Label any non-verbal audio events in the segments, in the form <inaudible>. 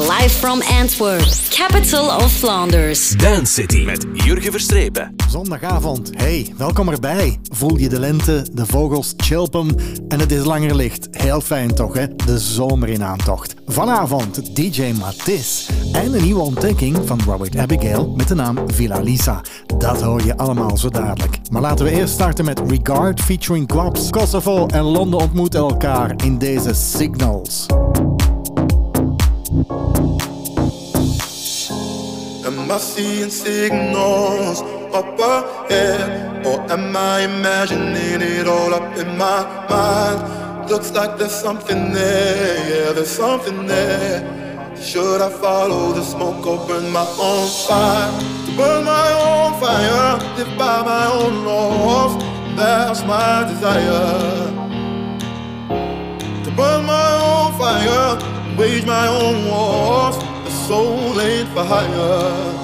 live from Antwerp, capital of Flanders. Dance City met Jurgen Verstrepen. Zondagavond, hey, welkom erbij. Voel je de lente, de vogels chilpen en het is langer licht. Heel fijn toch, hè? De zomer in aantocht. Vanavond DJ Matis en een nieuwe ontdekking van Robert Abigail met de naam Villa Lisa. Dat hoor je allemaal zo dadelijk. Maar laten we eerst starten met Regard featuring Quaps. Kosovo en Londen ontmoeten elkaar in deze Signals. Am I seeing signals up ahead? Or am I imagining it all up in my mind? Looks like there's something there, yeah, there's something there. Should I follow the smoke or burn my own fire? To burn my own fire, live by my own laws. That's my desire. To burn my own fire, wage my own wars. Soul ain't for hire.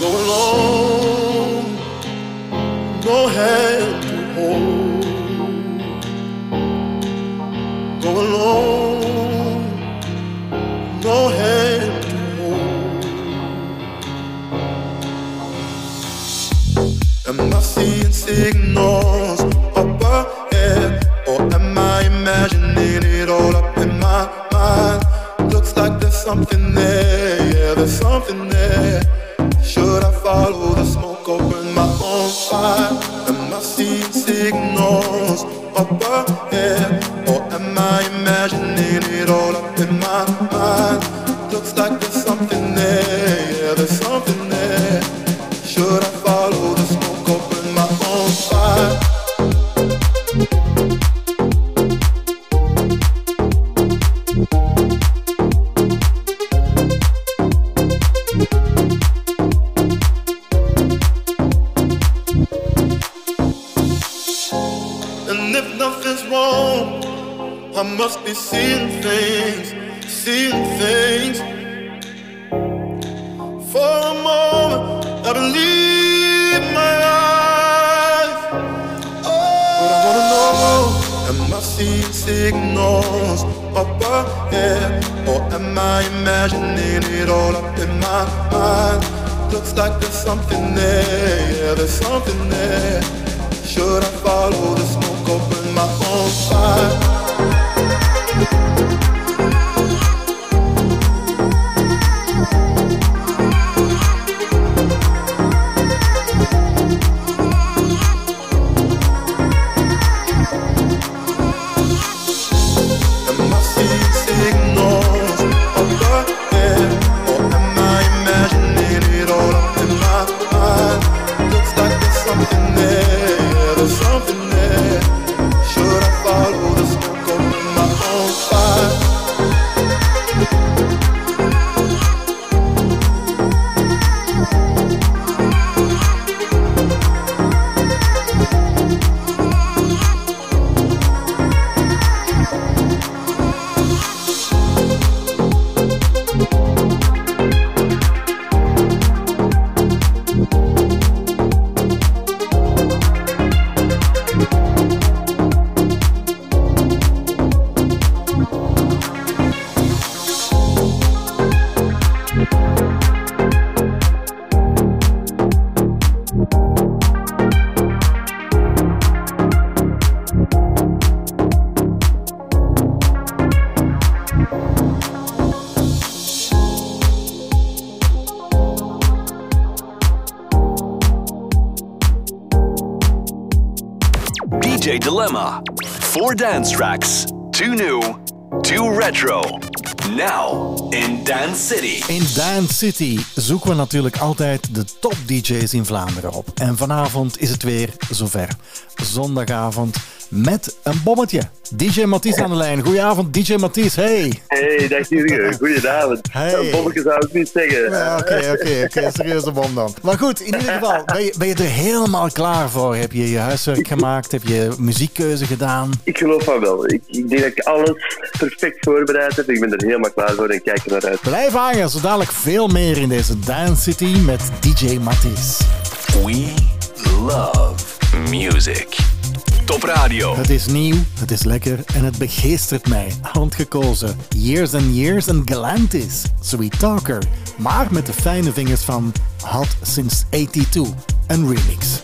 Go alone, no hand to hold. Go alone, no hand to hold. Am I seeing signals up ahead, or am I imagining it all up in my mind? Looks like there's something there, there's something there. Should I follow the smoke or burn my own fire? Am I seeing signals up something there, yeah, there's something there. Dance tracks. Two new, two retro. Now in Dance City. In Dance City zoeken we natuurlijk altijd de top DJ's in Vlaanderen op. En vanavond is het weer zover. Zondagavond met een bommetje. DJ Mathies aan de lijn. Goedenavond, DJ Mathies. Hey. Hey, dag Jurgen. Goedenavond. Hey. Een bommetje zou ik niet zeggen. Ja, Oké, oké, oké. <laughs> Serieuze bom dan. Maar goed, in ieder geval, ben je, ben je er helemaal klaar voor? Heb je je huiswerk gemaakt? Heb je muziekkeuze gedaan? Ik geloof van wel. Ik, ik denk dat ik alles perfect voorbereid heb. Ik ben er helemaal klaar voor en kijk er naar uit. Blijf hangen, zo dadelijk veel meer in deze Dance City met DJ Mathies. We love music. Top Radio. Het is nieuw, het is lekker en het begeestert mij. Handgekozen. Years and Years en Galantis. Sweet Talker. Maar met de fijne vingers van Hot Since 82. Een remix.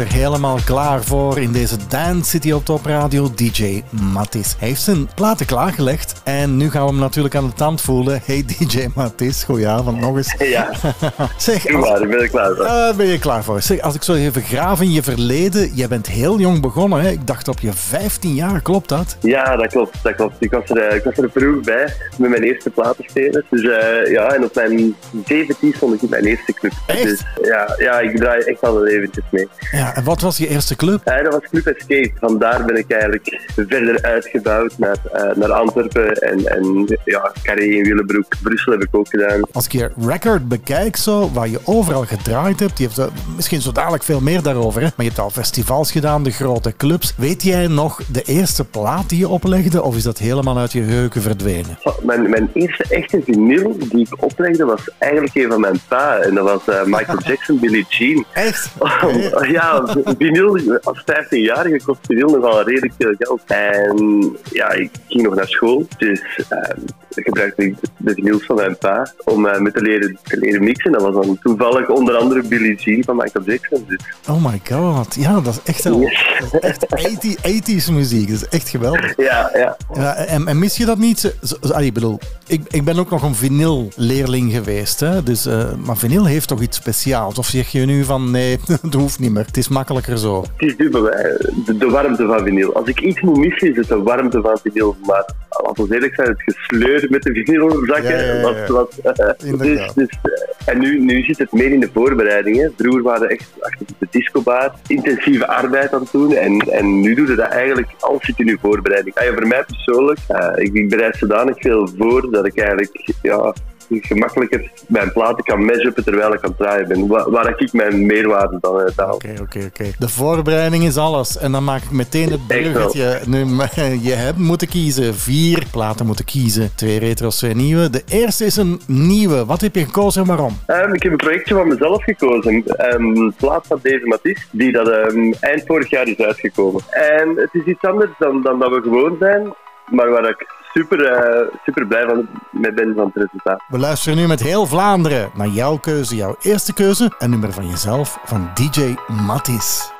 Er helemaal klaar voor in deze Dance City op Top Radio. DJ Mattis heeft zijn platen klaargelegd. En nu gaan we hem natuurlijk aan de tand voelen. Hey DJ Mattis, goedenavond nog eens. <laughs> Ja, <laughs> Zeg, als- ben ik klaar voor. Eh, ben je klaar voor? Zeg, als ik zo even graaf in je verleden. Jij bent heel jong begonnen. Hè? Ik dacht op je 15 jaar, klopt dat? Ja, dat klopt, dat klopt. Ik was er, eh, ik was er vroeg bij met mijn eerste platenspelers. Dus eh, ja, en op mijn 17 stond ik in mijn eerste club. Echt? Dus ja, ja, ik draai echt al eventjes mee. Ja, en wat was je eerste club? Eh, dat was Club Escape. Vandaar ben ik eigenlijk verder uitgebouwd naar, eh, naar Antwerpen en, en ja, Carré in Willebroek. Brussel heb ik ook gedaan. Als ik je record bekijk, zo, waar je overal gedraaid hebt, je hebt misschien zo dadelijk veel meer daarover, hè? maar je hebt al festivals gedaan, de grote clubs. Weet jij nog de eerste plaat die je oplegde, of is dat helemaal uit je geheugen verdwenen? Mijn, mijn eerste echte vinyl die ik oplegde was eigenlijk een van mijn pa. En dat was eh, Michael <laughs> Jackson, Billie Jean. Echt? Oh, <laughs> ja, vinyl, als 15-jarige kost vinyl nogal redelijk veel geld. En ja, ik ging nog naar school, dus gebruikte ik de vinyls van mijn pa om eh, me te leren, te leren mixen. Dat was dan toevallig onder andere Billie Jean van Michael Jackson. Dus Oh my god, ja, dat is echt, dat is echt 80, 80s muziek, dat is echt geweldig. ja, ja. Ja, en, en mis je dat niet? Allee, ik, ik ben ook nog een vinyl-leerling geweest. Hè? Dus, eh, maar vinyl heeft toch iets speciaals? Of zeg je nu van nee, <laughs> dat hoeft niet meer. Het is makkelijker zo. Het is de, de warmte van vinyl. Als ik iets moet missen, is het de warmte van vinyl. Maar laten we eerlijk zijn, het gesleur met de vinylzakken. Ja, ja, eh, dus, dus, eh, en nu, nu zit het meer in de voorbereidingen. Vroeger waren we echt achter de discobar intensieve arbeid aan het doen. En, en nu doe je dat eigenlijk alles zit in je voorbereiding. Ah, ja, voor mij persoonlijk, eh, ik, ik bereid zodanig veel voor dat ik eigenlijk ja, gemakkelijker mijn platen kan mashuppen terwijl ik aan het draaien ben. Waar, waar ik mijn meerwaarde dan uit haal. Oké, oké, oké. De voorbereiding is alles. En dan maak ik meteen het bruggetje. Nu, <laughs> je hebt moeten kiezen. Vier platen moeten kiezen. Twee retro's, twee nieuwe. De eerste is een nieuwe. Wat heb je gekozen en waarom? Ehm, ik heb een projectje van mezelf gekozen. Ehm plaat van Dave Matisse, die dat ehm, eind vorig jaar is uitgekomen. En het is iets anders dan, dan dat we gewoon zijn, maar waar ik super, eh, super blij van mee ben van het resultaat. We luisteren nu met heel Vlaanderen naar jouw keuze, jouw eerste keuze. Een nummer van jezelf, van DJ Mattis.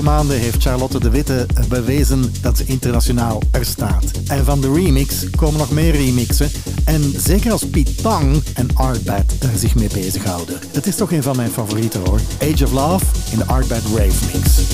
Afgelopen maanden heeft Charlotte de Witte bewezen dat ze internationaal er staat. En van de remix komen nog meer remixen. En zeker als Pete Tong en Artbad er zich mee bezighouden. Het is toch een van mijn favorieten hoor. Age of Love in de Artbad Rave Mix.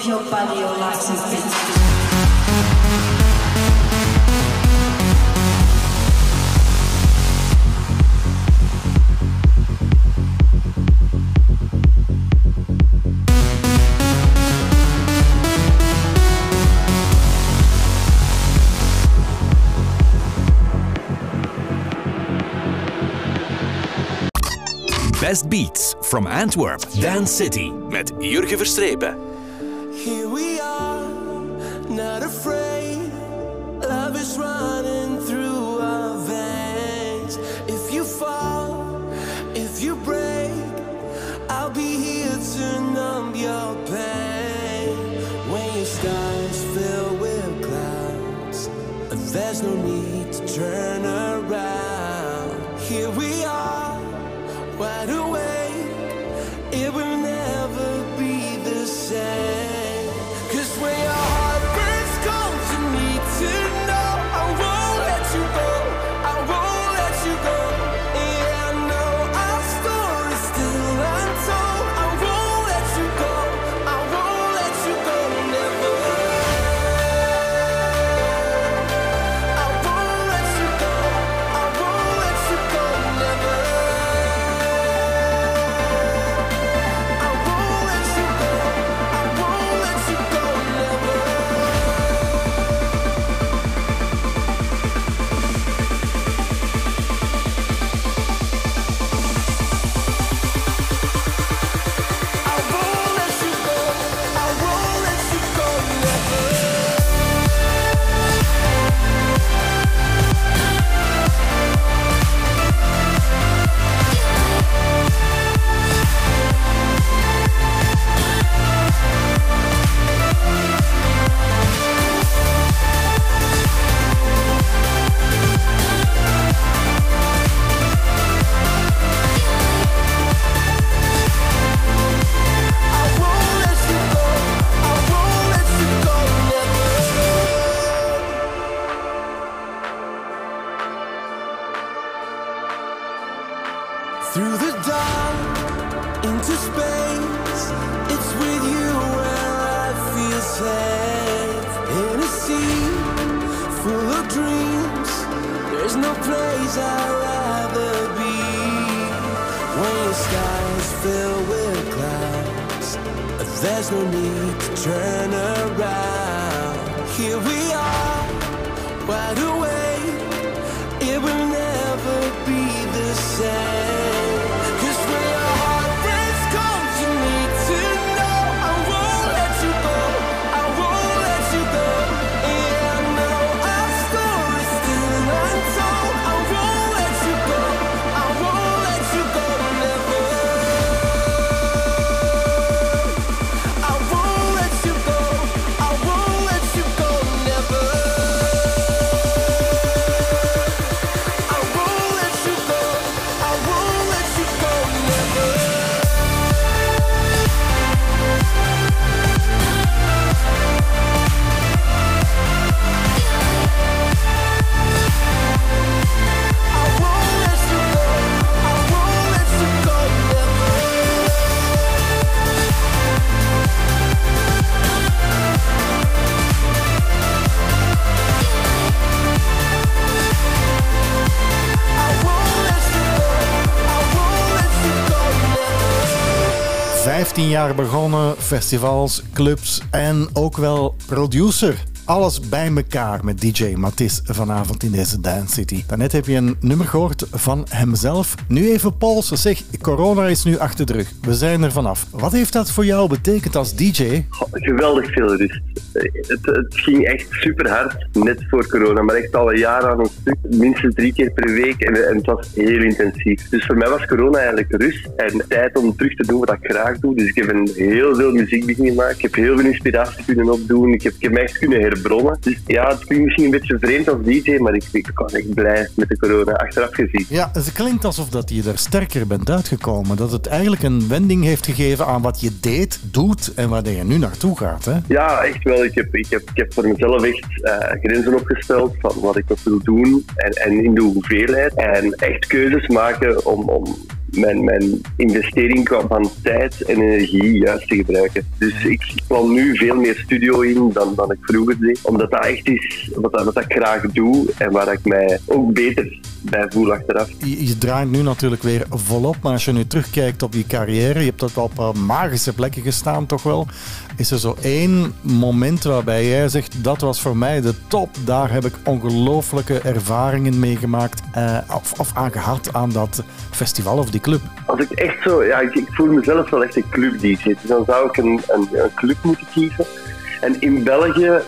Move your body, your legs and feet. Best Beats from Antwerp, Dance City met Jurgen Verstrepen. Here we 15 jaar begonnen, festivals, clubs en ook wel producer. Alles bij elkaar met DJ Matisse vanavond in deze Dance City. Daarnet heb je een nummer gehoord van hemzelf. Nu even polsen. Zeg, corona is nu achter de rug. We zijn er vanaf. Wat heeft dat voor jou betekend als DJ? Geweldig veel rust. Het, het ging echt super hard, net voor corona, maar echt al een jaar aan een stuk. Minstens drie keer per week en, en het was heel intensief. Dus voor mij was corona eigenlijk rust en tijd om terug te doen wat ik graag doe. Dus ik heb een heel veel muziek beginnen maken. Ik heb heel veel inspiratie kunnen opdoen. Ik heb, ik heb me echt kunnen herbronnen. Dus ja, het klinkt misschien een beetje vreemd als DJ, maar ik, ik was echt blij met de corona, achteraf gezien. Ja, het klinkt alsof dat je er sterker bent uitgekomen. Dat het eigenlijk een wending heeft gegeven aan wat je deed, doet en waar je nu naartoe gaat. Hè? Ja, echt wel. Ik heb, ik heb, ik heb voor mezelf echt eh, grenzen opgesteld van wat ik nog wil doen en, en in de hoeveelheid. En echt keuzes maken om, om mijn, mijn investering qua van tijd en energie juist te gebruiken. Dus ik plan nu veel meer studio in dan, dan ik vroeger deed. Omdat dat echt is wat, dat- wat ik graag doe en waar ik mij ook beter bij voel achteraf. Je, je draait nu natuurlijk weer volop, maar als je nu terugkijkt op je carrière, je hebt dat wel op eh, magische plekken gestaan toch wel. Is er zo één moment waarbij jij zegt, dat was voor mij de top, daar heb ik ongelooflijke ervaringen meegemaakt eh, of, of aan gehad aan dat festival of die club? Als ik echt zo, ja, ik, ik voel mezelf wel echt een club DJ. Dus dan zou ik een, een, een club moeten kiezen. En in België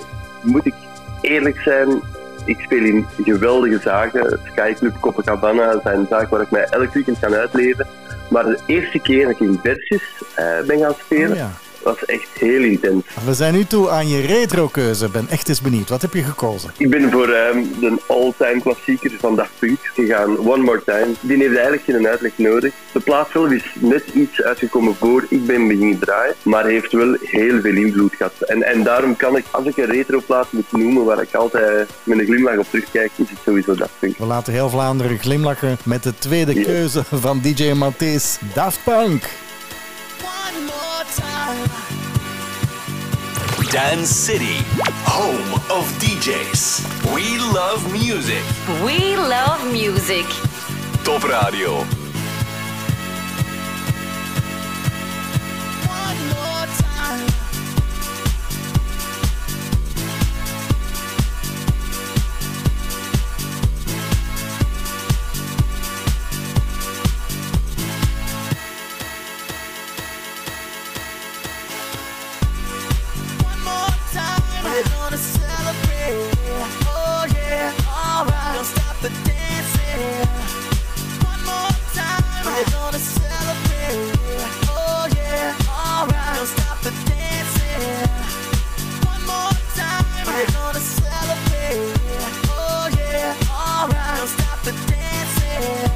moet ik eerlijk zijn, ik speel in geweldige zaken. Sky Club, Copacabana zijn zaken waar ik mij elk weekend kan uitleven. Maar de eerste keer dat ik in Versus eh, ben gaan spelen, Oh ja. Was echt heel intens. We zijn nu toe aan je retro-keuze. Ben echt eens benieuwd. Wat heb je gekozen? Ik ben voor ehm, de all-time klassieker van Daft Punk gegaan, One More Time. Die heeft eigenlijk geen uitleg nodig. De plaat zelf is net iets uitgekomen voor ik ben beginnen draaien, maar heeft wel heel veel invloed gehad. En, en daarom kan ik, als ik een retroplaat moet noemen waar ik altijd met een glimlach op terugkijk, is het sowieso Daft Punk. We laten heel Vlaanderen glimlachen met de tweede Ja. keuze van DJ Matthijs. Daft Punk. One more time. Dance City, home of DJs. We love music. We love music. Top Radio. One more time. We're gonna celebrate. Oh yeah, alright. Don't stop the dancing. One more time. We're gonna celebrate. Oh yeah, alright. Don't stop the dancing. One more time. We're gonna celebrate. Oh. Don't stop the dancing.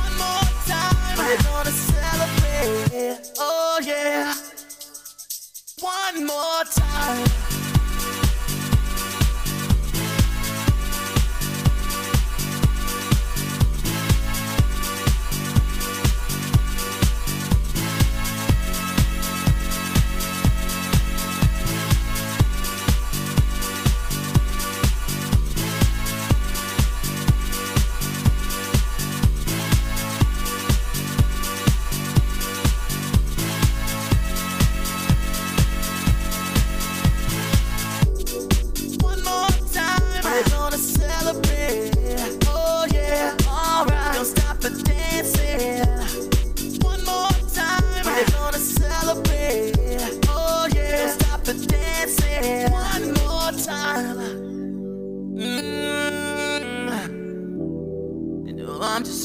One more time. We're gonna celebrate. Oh yeah. One more time.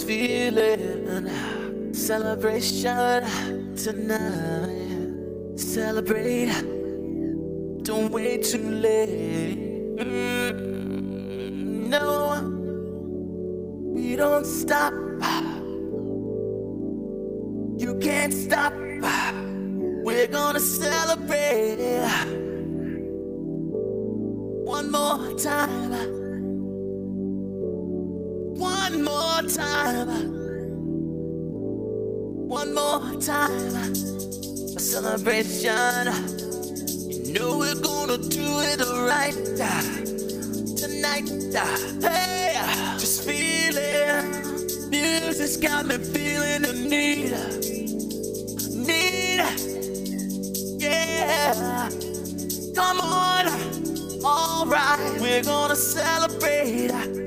Feeling celebration tonight. Celebrate. Don't wait too late. Mm, no, we don't stop. You can't stop. We're gonna celebrate one more time. One more time. One more time. A celebration. You know we're gonna do it right tonight. Hey, just feeling. Music's got me feeling the need. Need. Yeah. Come on. Alright, we're gonna celebrate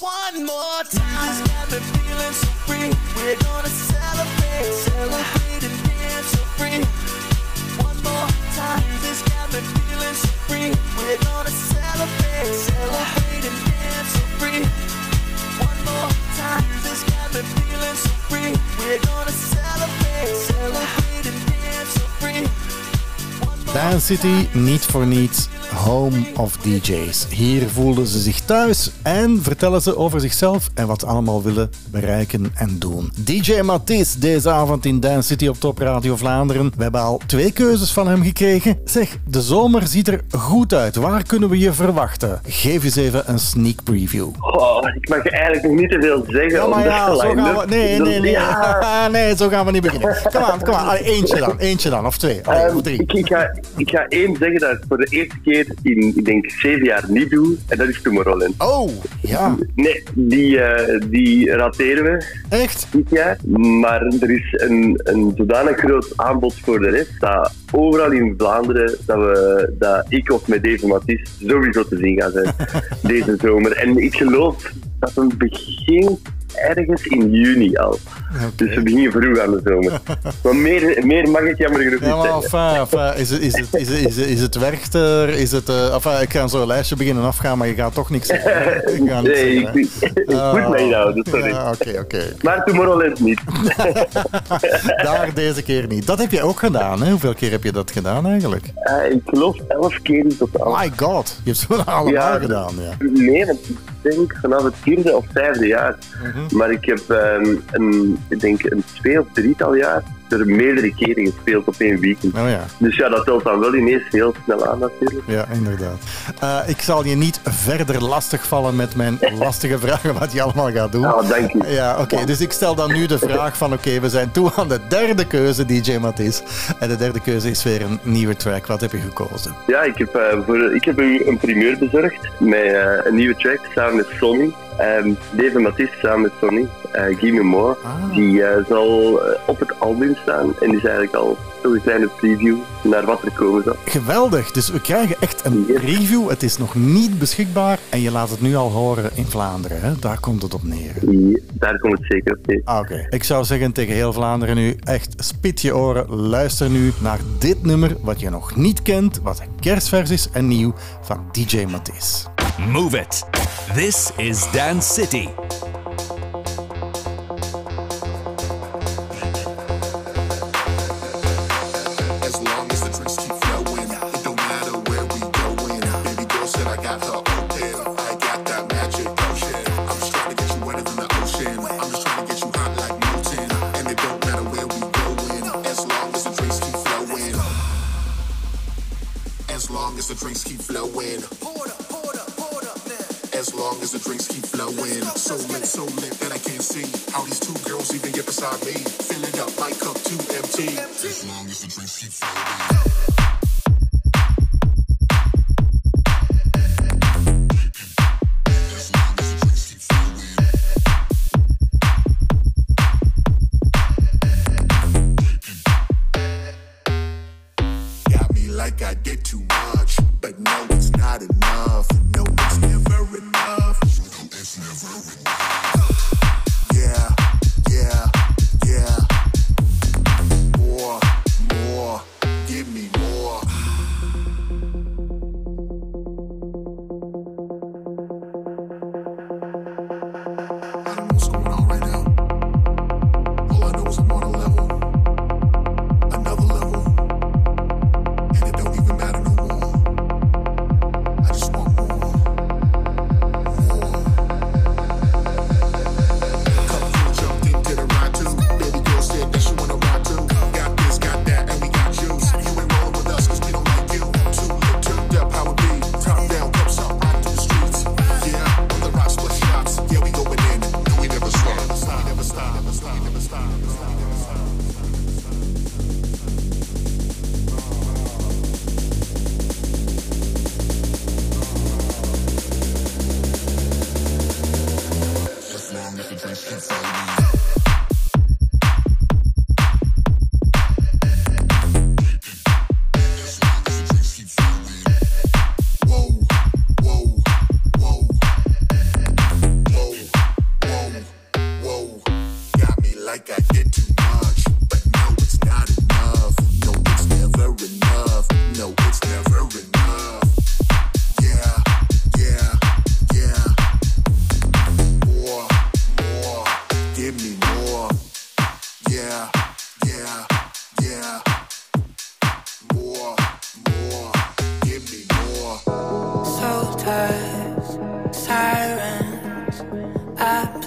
One more time. It's got me feeling so free. We're gonna celebrate, celebrate and dance so free. One more time. It's got me feeling so free. We're gonna celebrate, celebrate and dance so free. One more time. It's got me feeling so free. We're gonna celebrate, celebrate and dance so free. Dance. City, niet voor niets, home of DJ's. Hier voelden ze zich thuis en vertellen ze over zichzelf en wat ze allemaal willen bereiken en doen. DJ Matisse deze avond in Dance City op Top Radio Vlaanderen. We hebben al twee keuzes van hem gekregen. Zeg, de zomer ziet er goed uit. Waar kunnen we je verwachten? Geef eens even een sneak preview. Oh, ik mag eigenlijk nog niet te veel zeggen. Ja, maar ja, zo gaan we... Nee, nee, nee. Ja. <laughs> Nee, zo gaan we niet beginnen. Kom aan, kom aan. Allee, eentje dan, eentje dan. Of twee. Allee, Ehm, of drie. ik, ik, ga, ik ga één zeggen dat ik voor de eerste keer in, ik denk, zeven jaar niet doe. En dat is Tomorrowland. Oh, ja. Nee, die, eh, die rateren we Echt? dit jaar. Maar er is een, een zodanig groot aanbod voor de rest. Dat overal in Vlaanderen dat, we, dat ik of met Dave Matisse sowieso te zien gaan zijn <laughs> deze zomer. En ik geloof dat het begint ergens in juni al. Dus we beginnen vroeg aan de zomer. <laughs> Maar meer, meer mag ik jammer genoeg Ja, niet maar zeggen. enfin, enfin, is, het, is, het, is, het, is, het, is het Werchter? Is het... enfin, ik ga zo'n lijstje beginnen afgaan, maar je gaat toch niks zeggen. <laughs> Ik ga niks Nee, ik, hè. ik moet mij inhouden, sorry. Ja, oké, oké. Maar Tomorrowland niet. <laughs> Daar deze keer niet. Dat heb je ook gedaan, hè? Hoeveel keer heb je dat gedaan eigenlijk? Eh, ik geloof elf keer in totaal. My god, je hebt wel allemaal Ja, gedaan, ja. Nee, want ik denk vanaf het vierde of vijfde jaar. Mhm. Maar ik heb ehm, een, ik denk een twee of drietal jaar er meerdere keren gespeeld op één weekend. Oh ja. Dus ja, dat telt dan wel ineens heel snel aan natuurlijk. Ja, inderdaad. Eh, ik zal je niet verder lastigvallen met mijn <laughs> lastige vragen wat je allemaal gaat doen. Ah, dank u. Ja, oké. Dus ik stel dan nu de vraag van oké, we zijn toe aan de derde keuze, DJ Matisse. En de derde keuze is weer een nieuwe track. Wat heb je gekozen? Ja, ik heb, eh, voor, ik heb u een primeur bezorgd met eh, een nieuwe track samen met Sonny. Ehm Dave Matisse samen met Sonny. Eh Give Me More. Ah. Die eh, zal eh, op het album staan en die is eigenlijk al zo'n kleine preview naar wat er komen zal. Geweldig. Dus we krijgen echt een Yes. preview. Het is nog niet beschikbaar en je laat het nu al horen in Vlaanderen. Hè? Daar komt het op neer. Daar komt het zeker op neer. Ah, Oké. Ik zou zeggen tegen heel Vlaanderen nu, echt spit je oren, luister nu naar dit nummer wat je nog niet kent, wat kerstvers is en nieuw van DJ Matisse. Move it. This is Dance City.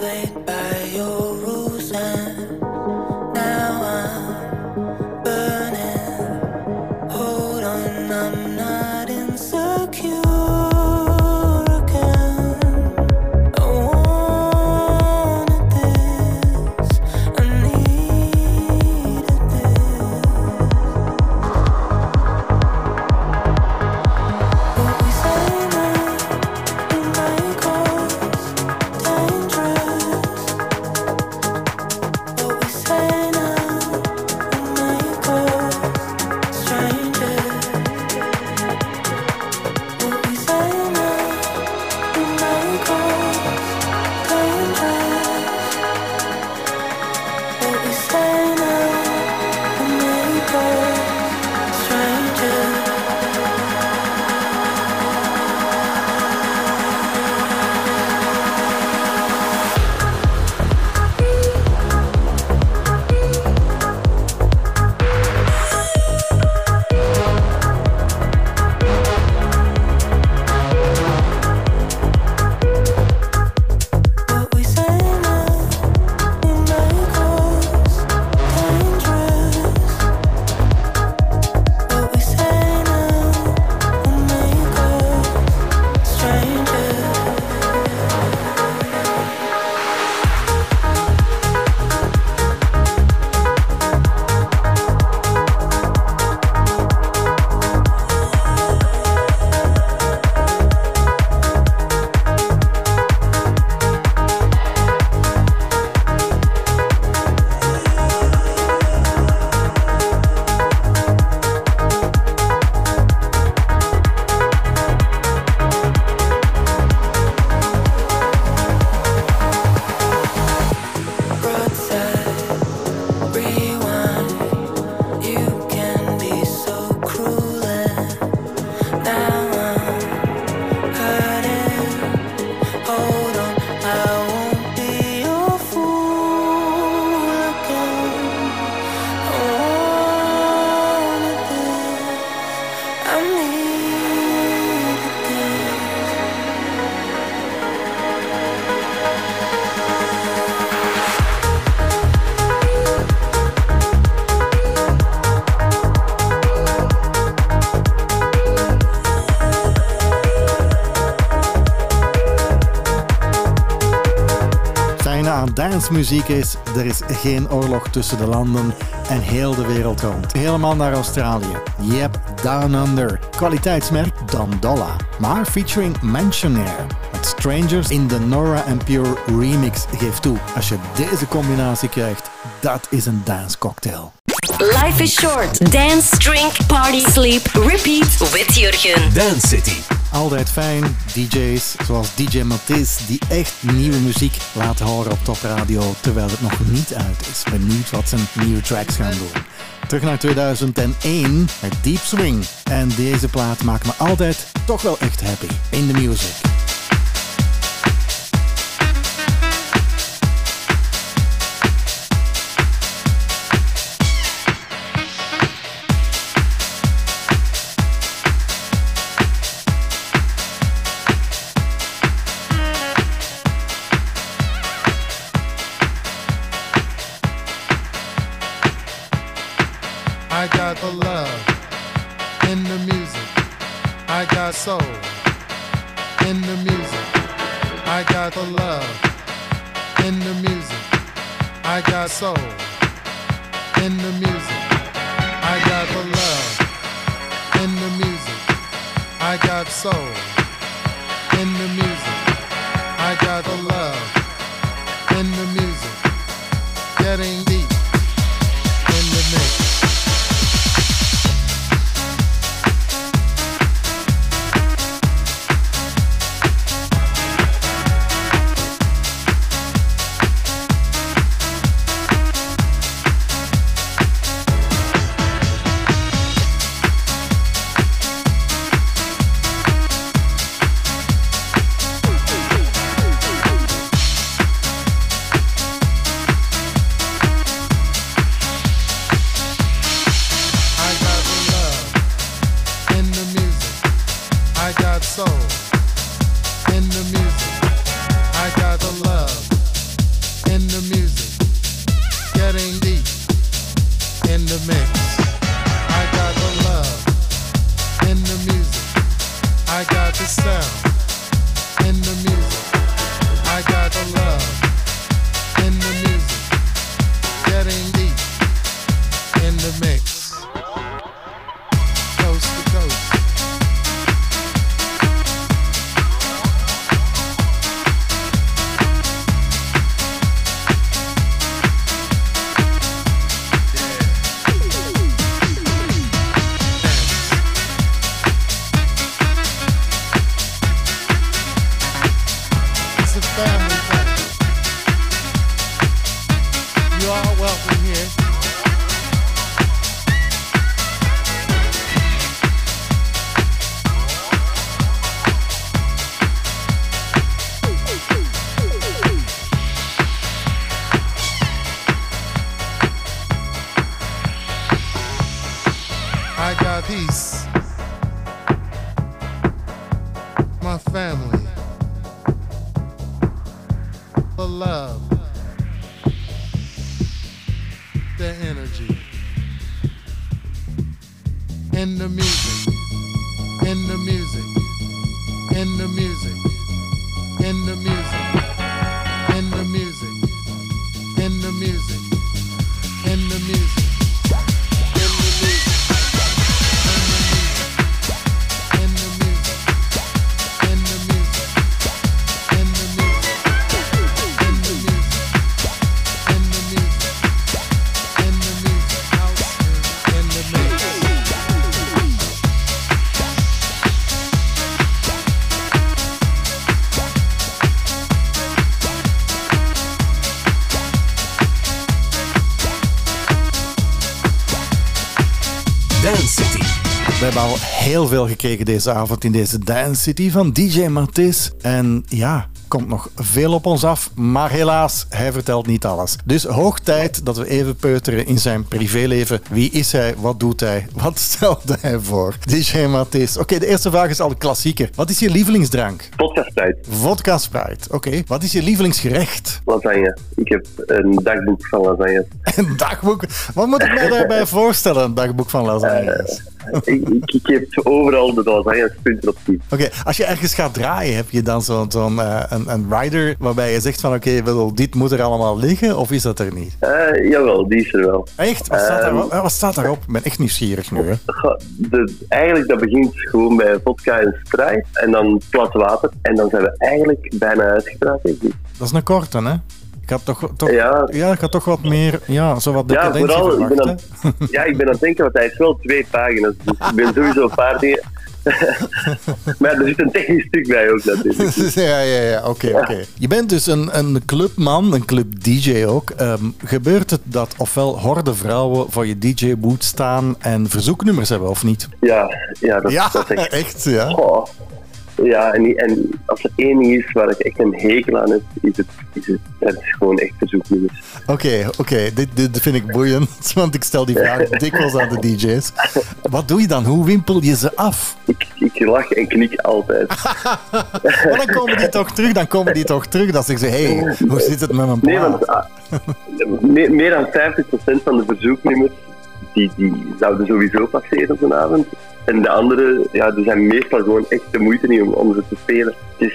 played by dancemuziek is, er is geen oorlog tussen de landen en heel de wereld rond. Helemaal naar Australië. Yep, Down Under. Kwaliteitsmerk Dondola. Maar featuring Mansionaire. Met Strangers in de Nora and Pure remix geeft toe. Als je deze combinatie krijgt, dat is een dance cocktail. Life is short. Dance, drink, party, sleep, repeat with Jurgen. Dance City. Altijd fijn, DJ's zoals DJ Matisse, die echt nieuwe muziek laten horen op topradio terwijl het nog niet uit is. Benieuwd wat zijn nieuwe tracks gaan doen. Terug naar 2001 met Deep Swing. En deze plaat maakt me altijd toch wel echt happy in de music. Dance City. We hebben al heel veel gekregen deze avond in deze Dance City van DJ Matisse. En ja, komt nog veel op ons af, maar helaas, hij vertelt niet alles. Dus hoog tijd dat we even peuteren in zijn privéleven. Wie is hij? Wat doet hij? Wat <laughs> stelde hij voor? DJ Matisse. Oké, de eerste vraag is al klassieker. Wat is je lievelingsdrank? Vodka Sprite, Vodka Sprite. Oké. Wat is je lievelingsgerecht? lasagne. Ik heb een dagboek van lasagne. <laughs> Een dagboek. Wat moet ik mij <laughs> daarbij voorstellen, een dagboek van lasagnes? ik, ik, ik heb overal de lasagnes punten op zien. Oké, als je ergens gaat draaien, heb je dan zo'n eh, een, een rider waarbij je zegt van oké, dit moet er allemaal liggen, of is dat er niet? Eh, jawel, die is er wel. Echt? Wat staat, Ehm, daarop? Eh, wat staat daarop? Ik ben echt nieuwsgierig nu. Hè? De, eigenlijk dat begint gewoon bij vodka en Sprite en dan plat water. En dan zijn we eigenlijk bijna uitgepraat, denk ik. Dat is een korte, hè? Ik had toch, toch, Ja. ja. ik had toch wat meer, ja, zo wat Ja, vooral, ik ben, aan, <laughs> ja, ik ben aan het denken, want hij is wel twee pagina's. Dus ik ben sowieso een paar dingen. <laughs> maar er zit een technisch stuk bij ook natuurlijk. <laughs> ja, ja, ja, oké, oké. Je bent dus een, een clubman, een club-dj ook. Ehm, gebeurt het dat ofwel horde vrouwen voor je DJ-boot staan en verzoeknummers hebben, of niet? Ja, ja, dat, Ja, dat is echt... echt, ja. Ja, en, en als er één ding is waar ik echt een hekel aan heb, is het, is het, dat is gewoon echt verzoeknummers. Oké, oké, dit, dit vind ik boeiend, <laughs> want ik stel die vraag <laughs> dikwijls aan de DJ's. Wat doe je dan? Hoe wimpel je ze af? Ik, ik lach en knik altijd. <laughs> Maar dan komen die toch terug, dan komen die toch terug. Dan zeggen ze, hé, hey, hoe zit het met mijn Nee, plaat? want ah, meer, meer dan 50% van de verzoeknummers die, die zouden sowieso passeren op een avond. En de andere, ja, die zijn meestal gewoon echt de moeite niet om, om ze te spelen. Dus,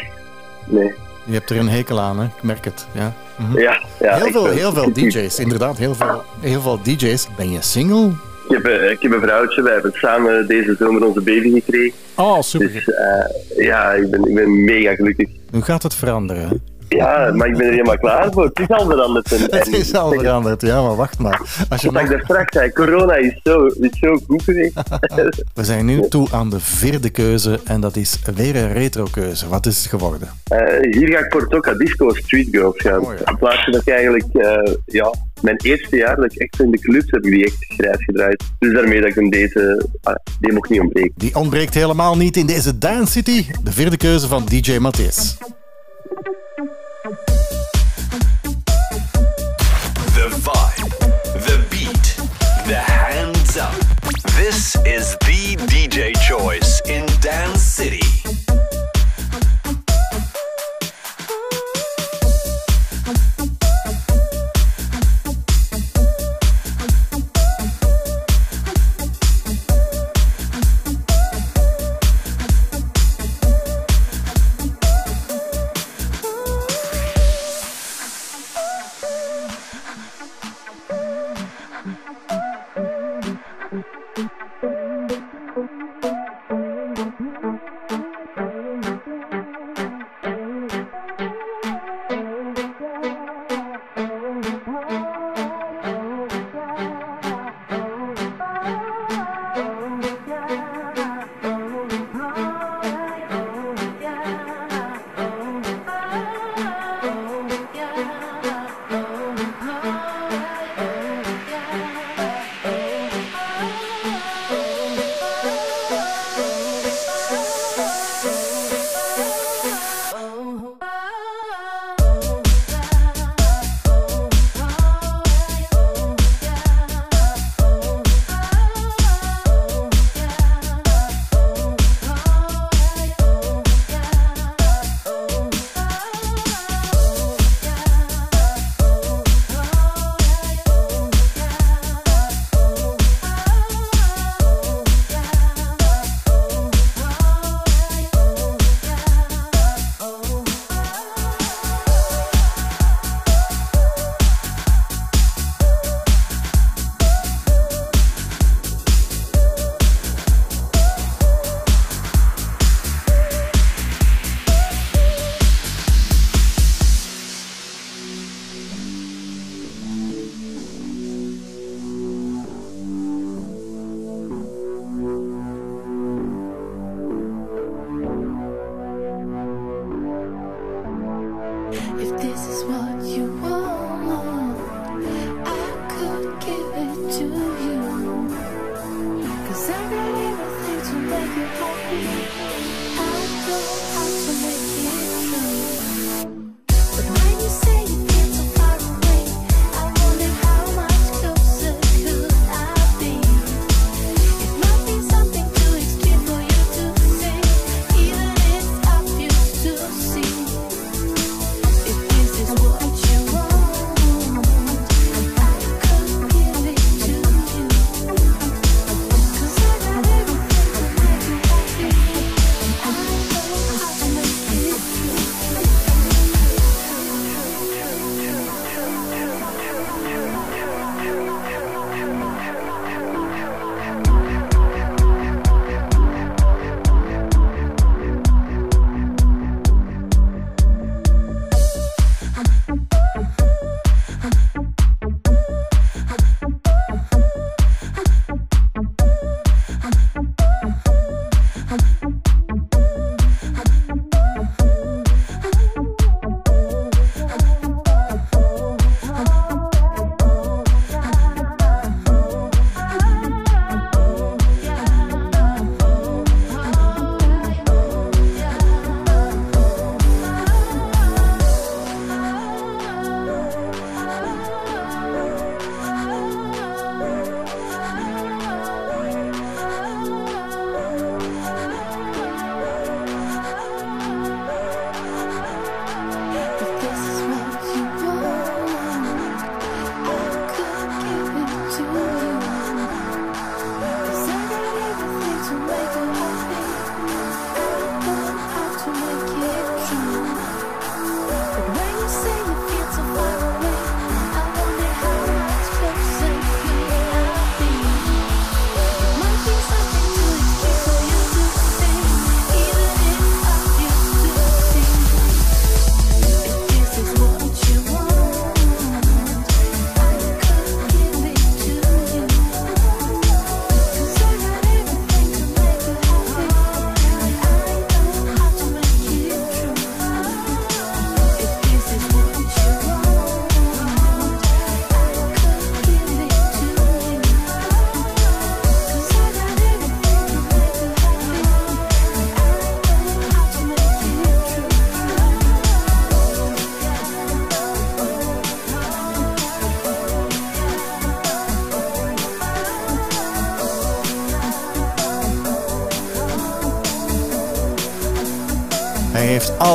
nee. Je hebt er een hekel aan, hè? Ik merk het, ja. Mhm. Ja, ja, heel, veel, heel veel DJ's, inderdaad, heel veel, heel veel DJ's. Ben je single? Ik heb, eh, ik heb een vrouwtje, wij hebben samen deze zomer onze baby gekregen. Oh, super. Dus eh, ja, ik ben, ik ben mega gelukkig. Nu gaat het veranderen, hè? Ja, maar ik ben er helemaal klaar voor. Het is al veranderd. En, Het is al veranderd, ja, maar wacht maar. Als je Wat ik daar straks zei, corona is zo, is zo goed geweest. <laughs> We zijn nu toe aan de vierde keuze en dat is weer een retro-keuze. Wat is het geworden? Eh, hier ga ik voor Toka Disco Street Girls gaan. Oh, ja. In plaats van dat ik eigenlijk, eh, ja, mijn eerste jaar dat ik echt in de clubs heb ik die echt grijs gedraaid. Dus daarmee dat ik hem deze, ah, die mocht niet ontbreken. Die ontbreekt helemaal niet in deze Dance City. De vierde keuze van DJ Matthijs. This is the DJ choice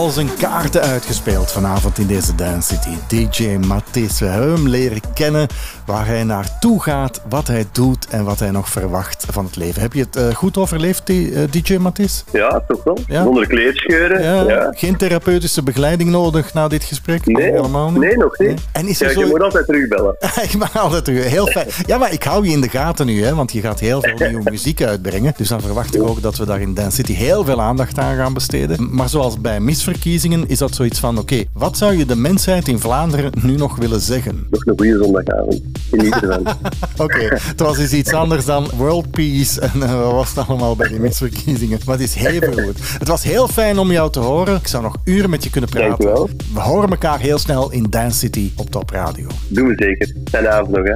al zijn kaarten uitgespeeld vanavond in deze Dance City. DJ Matthis, we hebben hem leren kennen waar hij naartoe gaat, wat hij doet en wat hij nog verwacht van het leven. Heb je het eh, goed overleefd, die, eh, DJ Matthis? Ja, toch wel. Ja? Zonder kleedscheuren. Ja, Ja. Geen therapeutische begeleiding nodig na dit gesprek? Nee, helemaal niet. nee, nog niet. Nee. En is er zo... Je moet altijd terugbellen. <laughs> ik mag altijd terug. Heel fijn. Ja, maar ik hou je in de gaten nu, hè, want je gaat heel veel nieuwe <laughs> muziek uitbrengen. Dus dan verwacht ik ook dat we daar in Dance City heel veel aandacht aan gaan besteden. Maar zoals bij misverkiezingen is dat zoiets van: oké, wat zou je de mensheid in Vlaanderen nu nog willen zeggen? Nog een goede zondagavond. Geniet ervan. <laughs> Oké, het was dus iets anders dan World Peace en eh, wat was het allemaal bij die misverkiezingen. Maar het is heel goed. Het was heel fijn om jou te horen. Ik zou nog uren met je kunnen praten. Dankjewel. We horen elkaar heel snel in Dance City op Top Radio. Doen we zeker. Fijne avond nog, hè.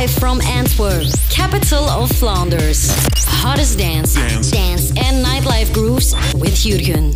Live from Antwerp, capital of Flanders. Hottest dance, dance, and nightlife grooves with Jurgen.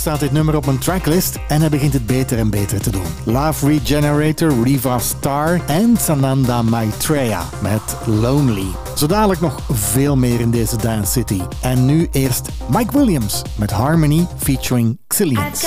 Staat dit nummer op mijn tracklist en hij begint het beter en beter te doen. Love Regenerator, Riva Star en Sananda Maitreya met Lonely. Zo dadelijk nog veel meer in deze Dance City. En nu eerst Mike Williams met Harmony featuring Xillions.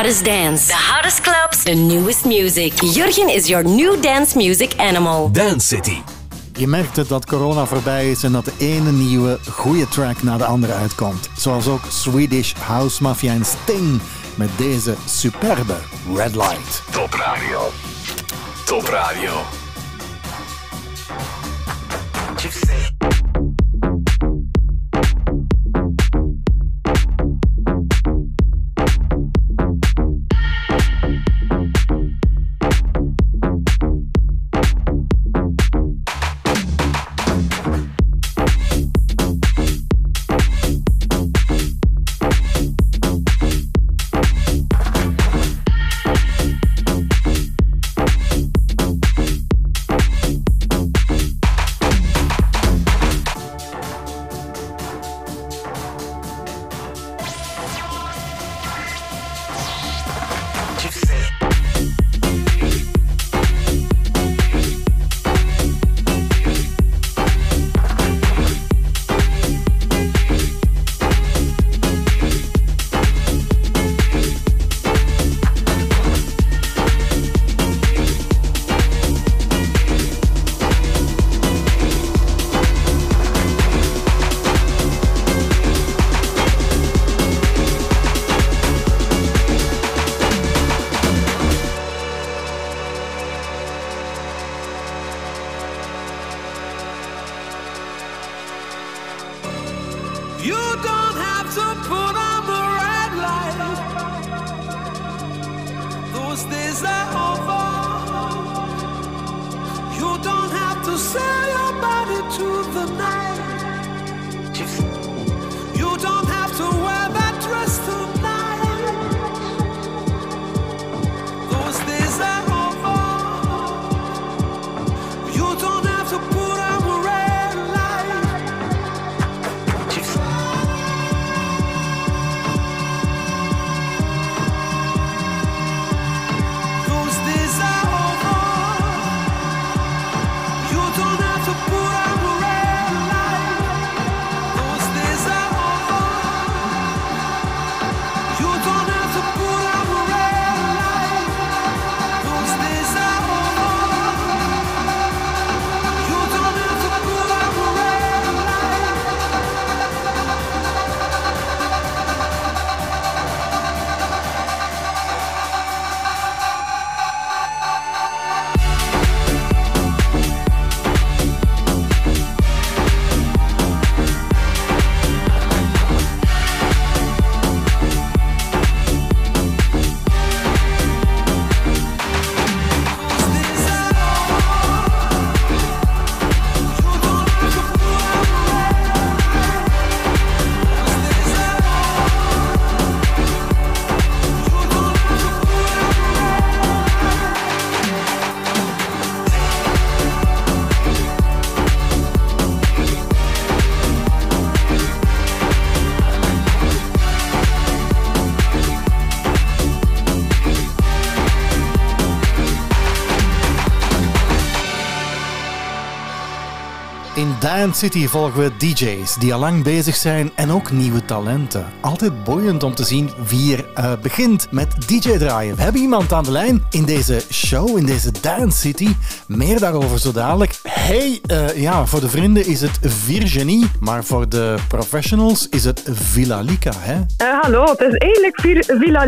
Hottest dance, the hottest clubs, the newest music. Jurgen is your new dance music animal. Dance City. Je merkt het dat corona voorbij is en dat de ene nieuwe goede track na de andere uitkomt. Zoals ook Swedish House Mafia en Sting met deze superbe Red Light. Top Radio. Top Radio. Dance City volgen we DJ's die al lang bezig zijn en ook nieuwe talenten. Altijd boeiend om te zien wie er eh, begint met DJ draaien. We hebben iemand aan de lijn in deze show, in deze Dance City. Meer daarover zo dadelijk. Hey, eh, ja, voor de vrienden is het Virginie, maar voor de professionals is het Villa Lika, hè? Eh, hallo, het is eigenlijk Vir- Villa.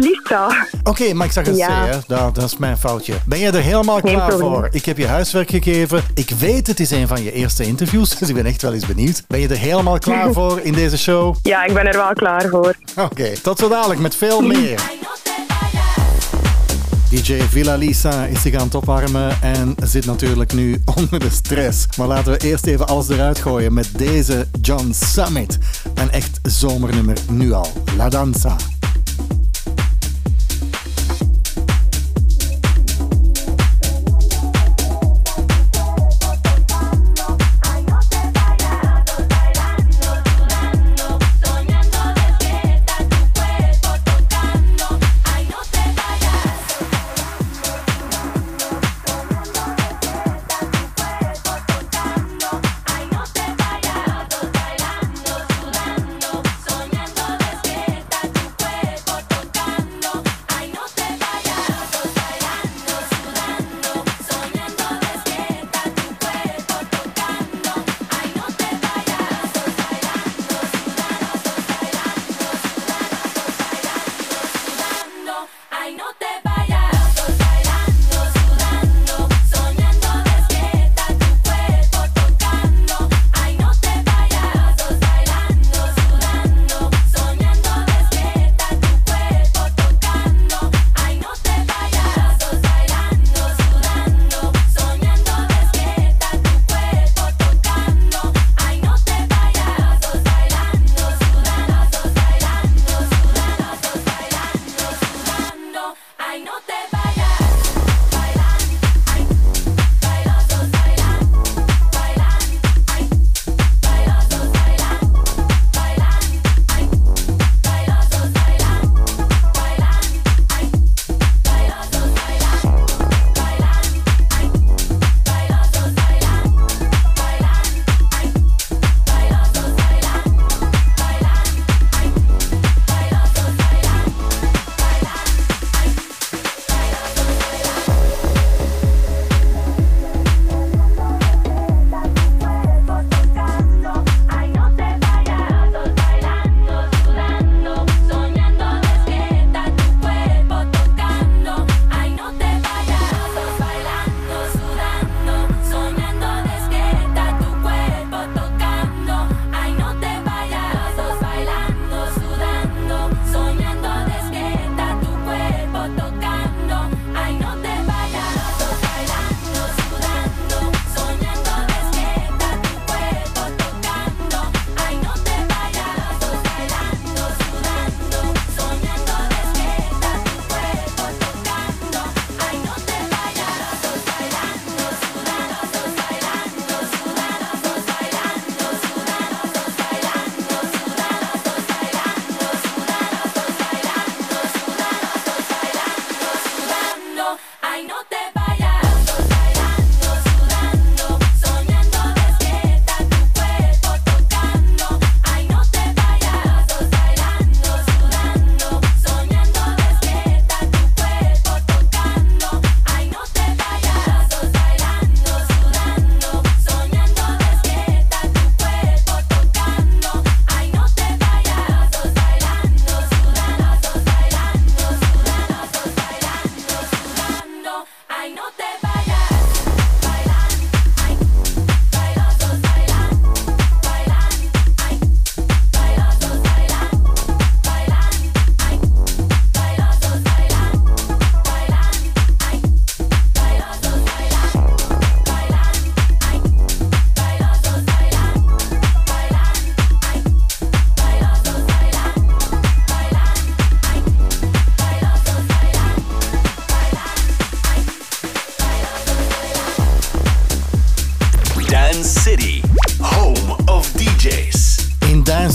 Oké, maar ik zag het Ja. C, hè? Dat, dat is mijn foutje. Ben je er helemaal Geen klaar probleem. voor? Ik heb je huiswerk gegeven. Ik weet, het is een van je eerste interviews, dus ik ben echt wel eens benieuwd. Ben je er helemaal klaar voor in deze show? Ja, ik ben er wel klaar voor. Oké, tot zo dadelijk met veel meer. DJ Villa Lisa is zich aan het opwarmen en zit natuurlijk nu <laughs> onder de stress. Maar laten we eerst even alles eruit gooien met deze John Summit. Een echt zomernummer nu al. La Danza.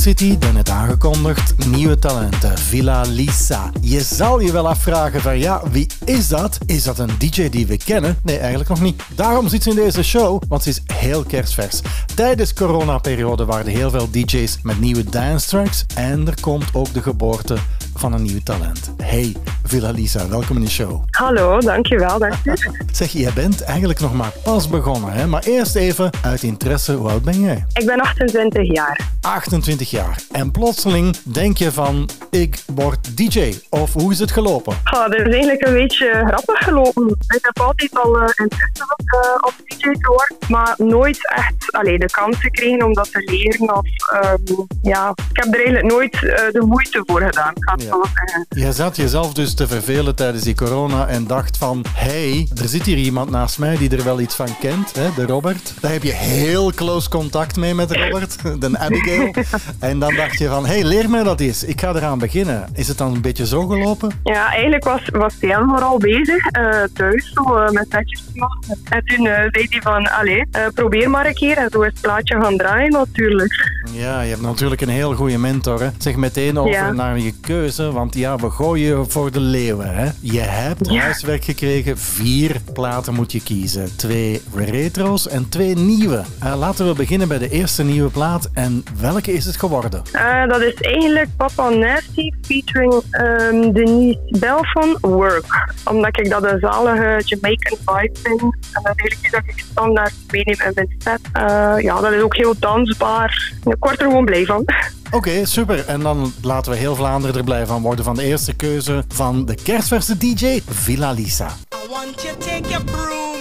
City, City, daarnet aangekondigd, nieuwe talenten, Villa Lisa. Je zal je wel afvragen van ja, wie is dat? Is dat een DJ die we kennen? Nee, eigenlijk nog niet. Daarom zit ze in deze show, want ze is heel kerstvers. Tijdens coronaperiode waren er heel veel DJ's met nieuwe dance tracks en er komt ook de geboorte van een nieuw talent. Hey, Villa Lisa, welkom in de show. Hallo, dankjewel. Dank je. <laughs> Zeg, jij bent eigenlijk nog maar pas begonnen, hè? maar eerst even uit interesse, hoe oud ben jij? Ik ben 28 jaar. 28 jaar. En plotseling denk je van, ik word DJ. Of hoe is het gelopen? Oh, dat is eigenlijk een beetje grappig gelopen. Ik heb altijd al eh, interesse gehad uh, op DJ te worden, maar nooit echt allee, de kans gekregen om dat te leren. Of, ehm, ja, ik heb er eigenlijk nooit eh, de moeite voor gedaan. Zeggen. Je zat jezelf dus te vervelen tijdens die corona en dacht van, hey, er zit hier iemand naast mij die er wel iets van kent, hè, de Robert. Daar heb je heel close contact mee met Robert, <laughs> de Abigail. <laughs> En dan dacht je van, hey, leer mij dat eens. Ik ga eraan beginnen. Is het dan een beetje zo gelopen? Ja, eigenlijk was, was Jan vooral bezig eh, thuis zo, eh, met setjes te maken. En toen eh, zei hij van, allee, eh, probeer maar een keer. En zo is het plaatje gaan draaien natuurlijk. Ja, je hebt natuurlijk een heel goede mentor. Hè. Zeg meteen over Ja. naar je keuze, want ja, we gooien voor de leeuwen. Hè. Je hebt Ja. huiswerk gekregen. Vier platen moet je kiezen. Twee retro's en twee nieuwe. Eh, laten we beginnen bij de eerste nieuwe plaat. En welke is het geworden? Eh, dat is eigenlijk Papa Nasty featuring ehm, Denise Belfon, Work. Omdat ik dat een zalige Jamaican vibe vind. En dat is eigenlijk dat ik standaard meeneem in mijn set. Eh, ja, dat is ook heel dansbaar. Ik word er gewoon blij van. <laughs> Oké, super. En dan laten we heel Vlaanderen er blij van worden van de eerste keuze van de kerstverse DJ Villa Lisa. I want you take your broom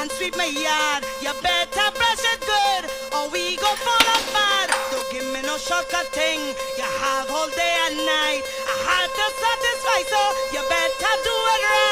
and sweep my yard. You better brush it good, or we go fall apart. Don't give me no shortcut thing. You have all day and night. I had to satisfy, so you better do it right.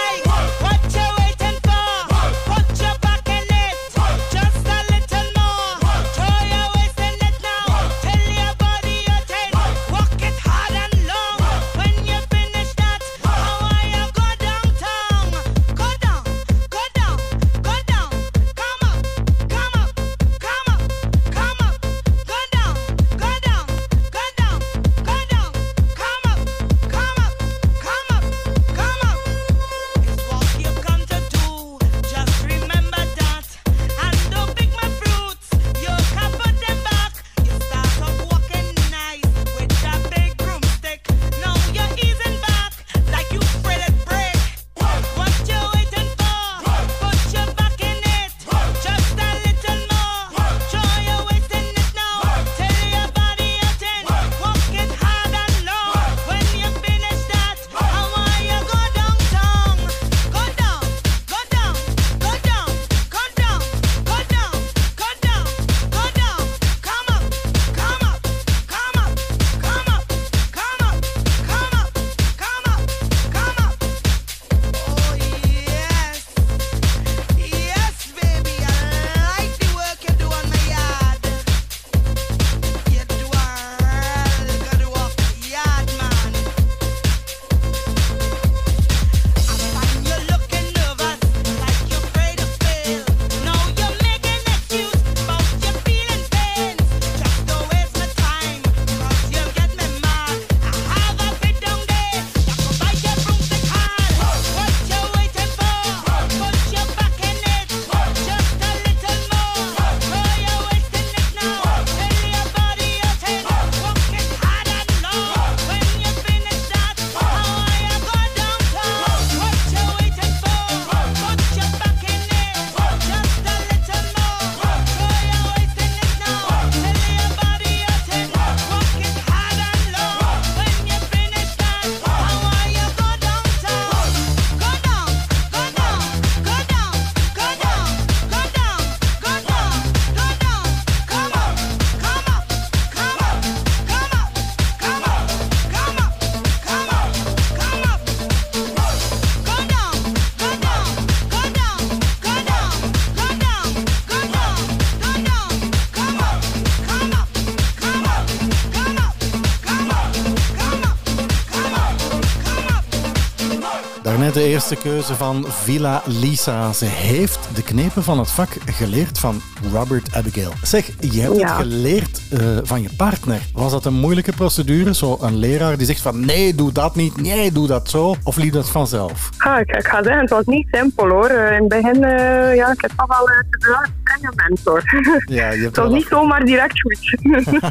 Eerste keuze van Villa Lisa. Ze heeft de knepen van het vak geleerd van Robert Abigail. Zeg, je hebt Ja. het geleerd eh, van je partner. Was dat een moeilijke procedure? Zo een leraar die zegt van nee, doe dat niet, nee, doe dat zo. Of liep dat vanzelf? Ah, ik, ik ga zeggen, het was niet simpel hoor. Eh, In het begin, eh, ja, ik heb toch wel uh, strenge mentor. Ja, je hebt niet zomaar direct goed. <laughs>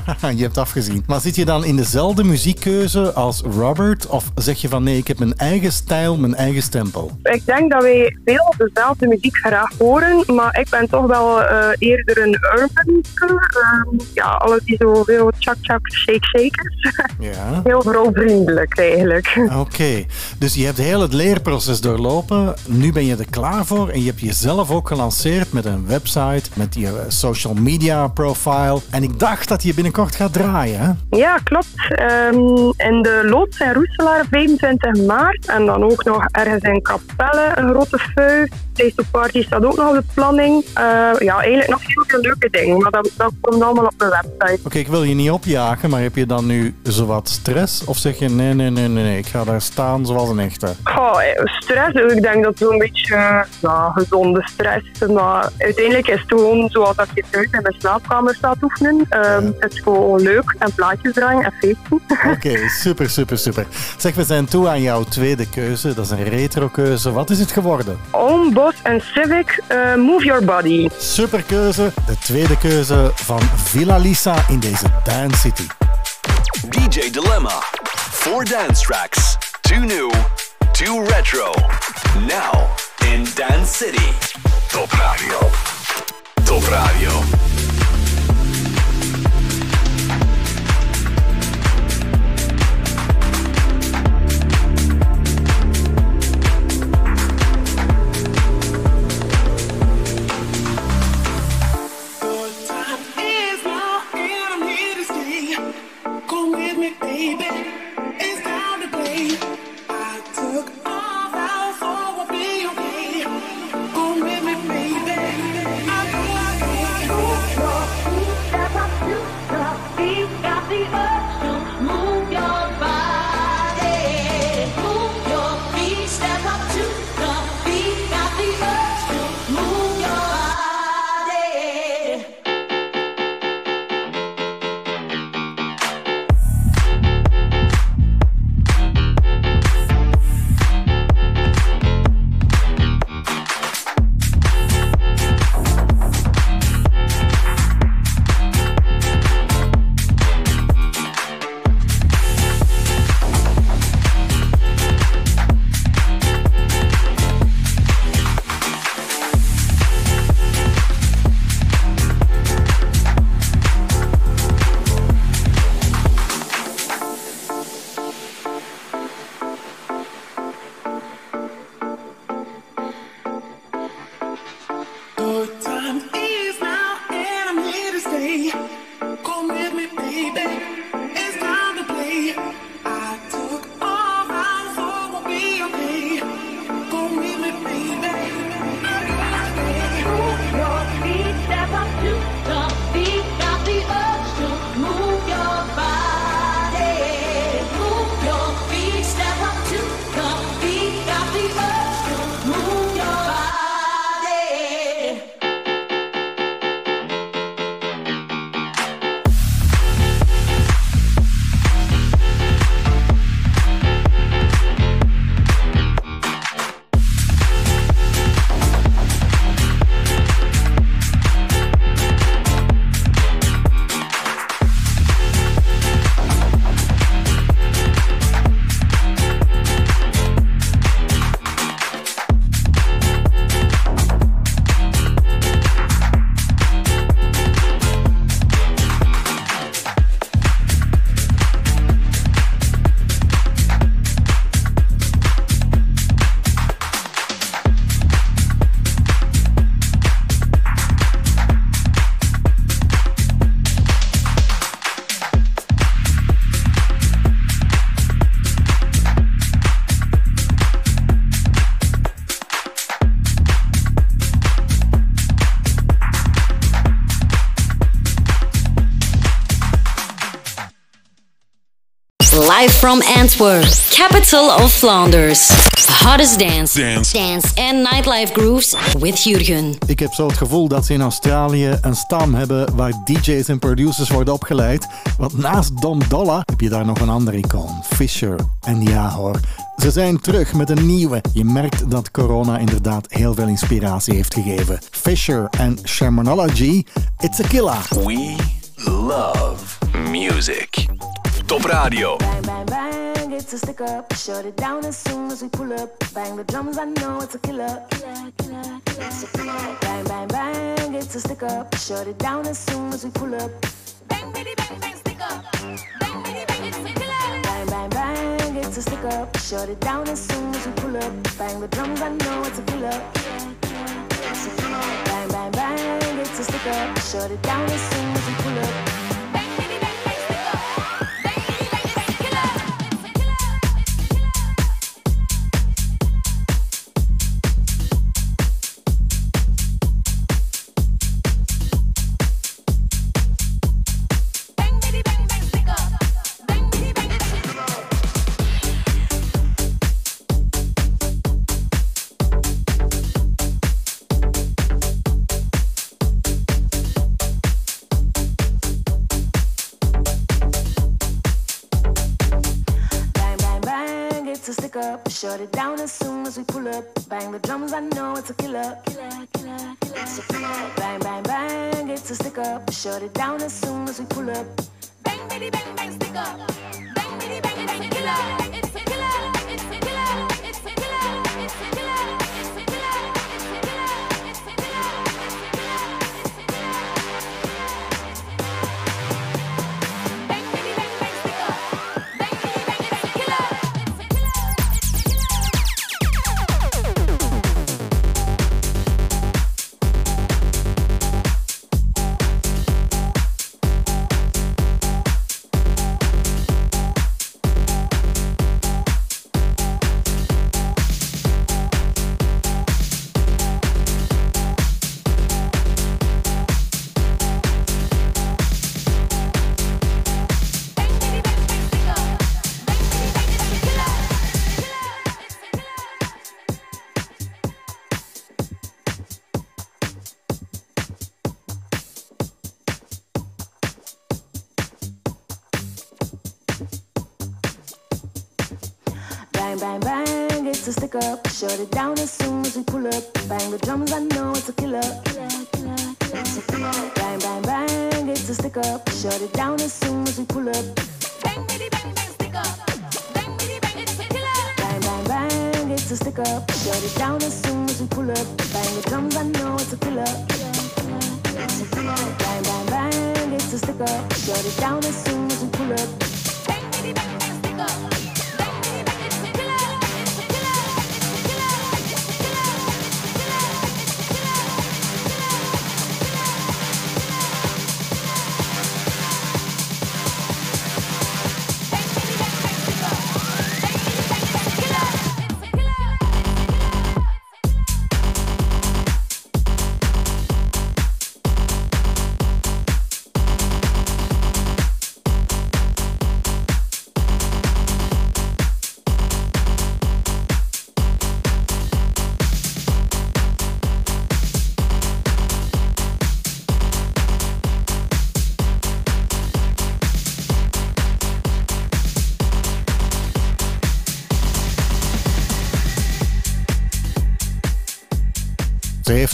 <laughs> je hebt afgezien. Maar zit je dan in dezelfde muziekkeuze als Robert? Of zeg je van nee, ik heb mijn eigen stijl, mijn eigen stempel? ik denk dat wij veel dezelfde muziek graag horen, maar ik ben toch wel eh, eerder een urban. Ehm, ja, alles die zo veel chak-chak, shake-shakers. Ja. <laughs> Heel vrouwvriendelijk eigenlijk. Oké, dus je hebt heel het leerproces doorlopen. Nu ben je er klaar voor en je hebt jezelf ook gelanceerd met een website, met je eh, social media profile. En ik dacht dat je binnenkort gaat draaien? Ja, klopt. Ehm, in de Loods en Roeselaar 25 maart. En dan ook nog ergens in Capelle een grote feu. Of Party staat ook nog op de planning. Eh, ja, eigenlijk nog heel veel leuke dingen. Maar dat, dat komt allemaal op mijn website. Oké, ik wil je niet opjagen, maar heb je dan nu zowat stress? Of zeg je nee, nee, nee, nee, nee, ik ga daar staan zoals een echte? Goh, eh, stress, ik denk dat zo'n beetje eh, ja, gezonde stress. Maar uiteindelijk is het gewoon zoals dat je thuis in de slaapkamer staat oefenen. Ehm, Het is gewoon leuk en plaatjes draaien en feesten. <laughs> Oké, super, super, super. Zeg, we zijn toe aan jouw tweede keuze. Dat is een retro keuze. Wat is het geworden? Own En Civic, eh, Move Your Body. Super keuze. De tweede keuze van Villa Lisa in deze Dance City. DJ Dilemma. Four dance tracks. Two new, two retro. Now in Dance City. Top Radio. Top Radio. From Antwerp, capital of Flanders. Hottest dance, Dance. dance and nightlife grooves with Jurgen. Ik heb zo het gevoel dat ze in Australië een stam hebben waar DJ's en producers worden opgeleid. Want naast Dom Dolla heb je daar nog een ander icoon, Fisher. En ja hoor, ze zijn terug met een nieuwe. Je merkt dat corona inderdaad heel veel inspiratie heeft gegeven. Fisher en Shermanology, it's a killer. We love music. Top Radio. A stick up. Shut it down as soon as we pull up. Bang the drums, I know it's a killer. Killer, killer, killer. It's a killer. Bang, bang, bang, it's a stick up. Shut it down as soon as we pull up. Bang, bitty, bang, bang, stick up. Bang, bitty, bang, it's a killer. Bang, bang, bang, it's a stick up. Shut it down as soon as we pull up. Bang the drums, I know it's a killer. It's a killer. Bang, bang, bang, it's a stick up. Shut it down as soon as we pull up. Shut it down as soon as we pull up. Bang the drums, I know it's a killer. Killer, killer, killer. It's a killer. Bang, bang, bang, it's a stick up. Shut it down as soon as we pull up. Bang, bitty, bang, bang, stick up. Bang, bitty, bang, killer. Killer. Shut it down as soon as we pull up. Bang the drums, I know it's a killer. Killer, killer, killer. It's a killer. Bang, bang, bang, it's a stick up. Shut it down as soon as we pull up. Bang, bitty, bang, bang, stick up. Bang, bitty, bang, it's a killer. Bang, bang, bang, it's a stick up. Shut it down as soon as we pull up. Bang the drums, I know. It's a killer. Bang, bang, bang, it's a stick up. Shut it down as soon as we pull up. Bang, bitty, bang, bang,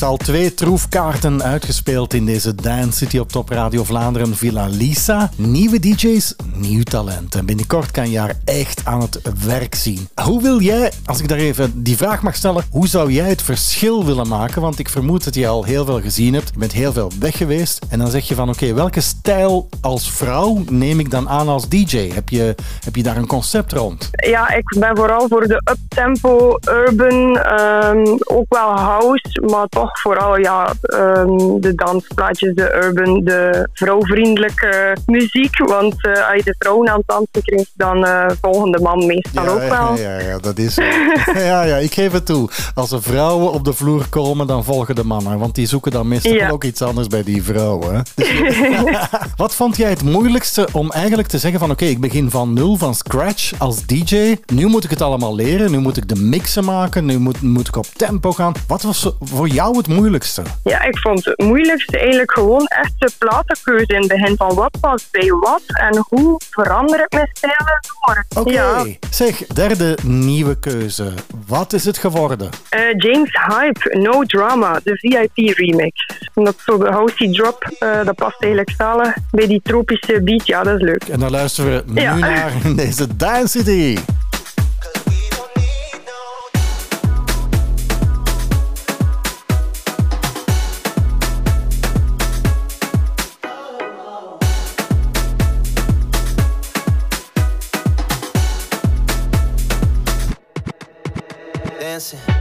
al twee troefkaarten uitgespeeld in deze Dance City op Top Radio Vlaanderen Villa Lisa. Nieuwe DJ's, nieuw talent. En binnenkort kan je haar echt aan het werk zien. Hoe wil jij, als ik daar even die vraag mag stellen, hoe zou jij het verschil willen maken? Want ik vermoed dat je al heel veel gezien hebt. Je bent heel veel weg geweest. En dan zeg je van oké, welke stijl als vrouw neem ik dan aan als DJ? Heb je, heb je daar een concept rond? Ja, ik ben vooral voor de uptempo, urban, ehm, ook wel house, maar toch vooral ja, ehm, de dansplaatjes, de urban, de vrouwvriendelijke muziek. Want je de vrouwen aan het dansen krijgt, dan eh volgen de man meestal ook wel. Ja, ja, ja, dat is <laughs> ja, ja, ik geef het toe. Als er vrouwen op de vloer komen, dan volgen de mannen. Want die zoeken dan meestal Ja. ook iets anders bij die vrouwen. Dus- <laughs> <laughs> Wat vond jij het moeilijkste om eigenlijk te zeggen van oké, ik begin van nul, van scratch als DJ. Nu moet ik het allemaal leren. Nu moet ik de mixen maken. Nu moet, moet ik op tempo gaan. Wat was voor jou het moeilijkste? Ja, ik vond het moeilijkste eigenlijk gewoon echt de platenkeuze in het begin. Van wat past bij wat en hoe verander ik mijn stijlen door. Oké, Ja. zeg, derde nieuwe keuze. Wat is het geworden? Eh, James Hype, No Drama, de VIP remix. Dat is zo de housey drop, eh, dat past eigenlijk zalig bij die tropische beat. Ja, dat is leuk. En daar luisteren we nu Ja. naar <laughs> deze Dance City. blessing.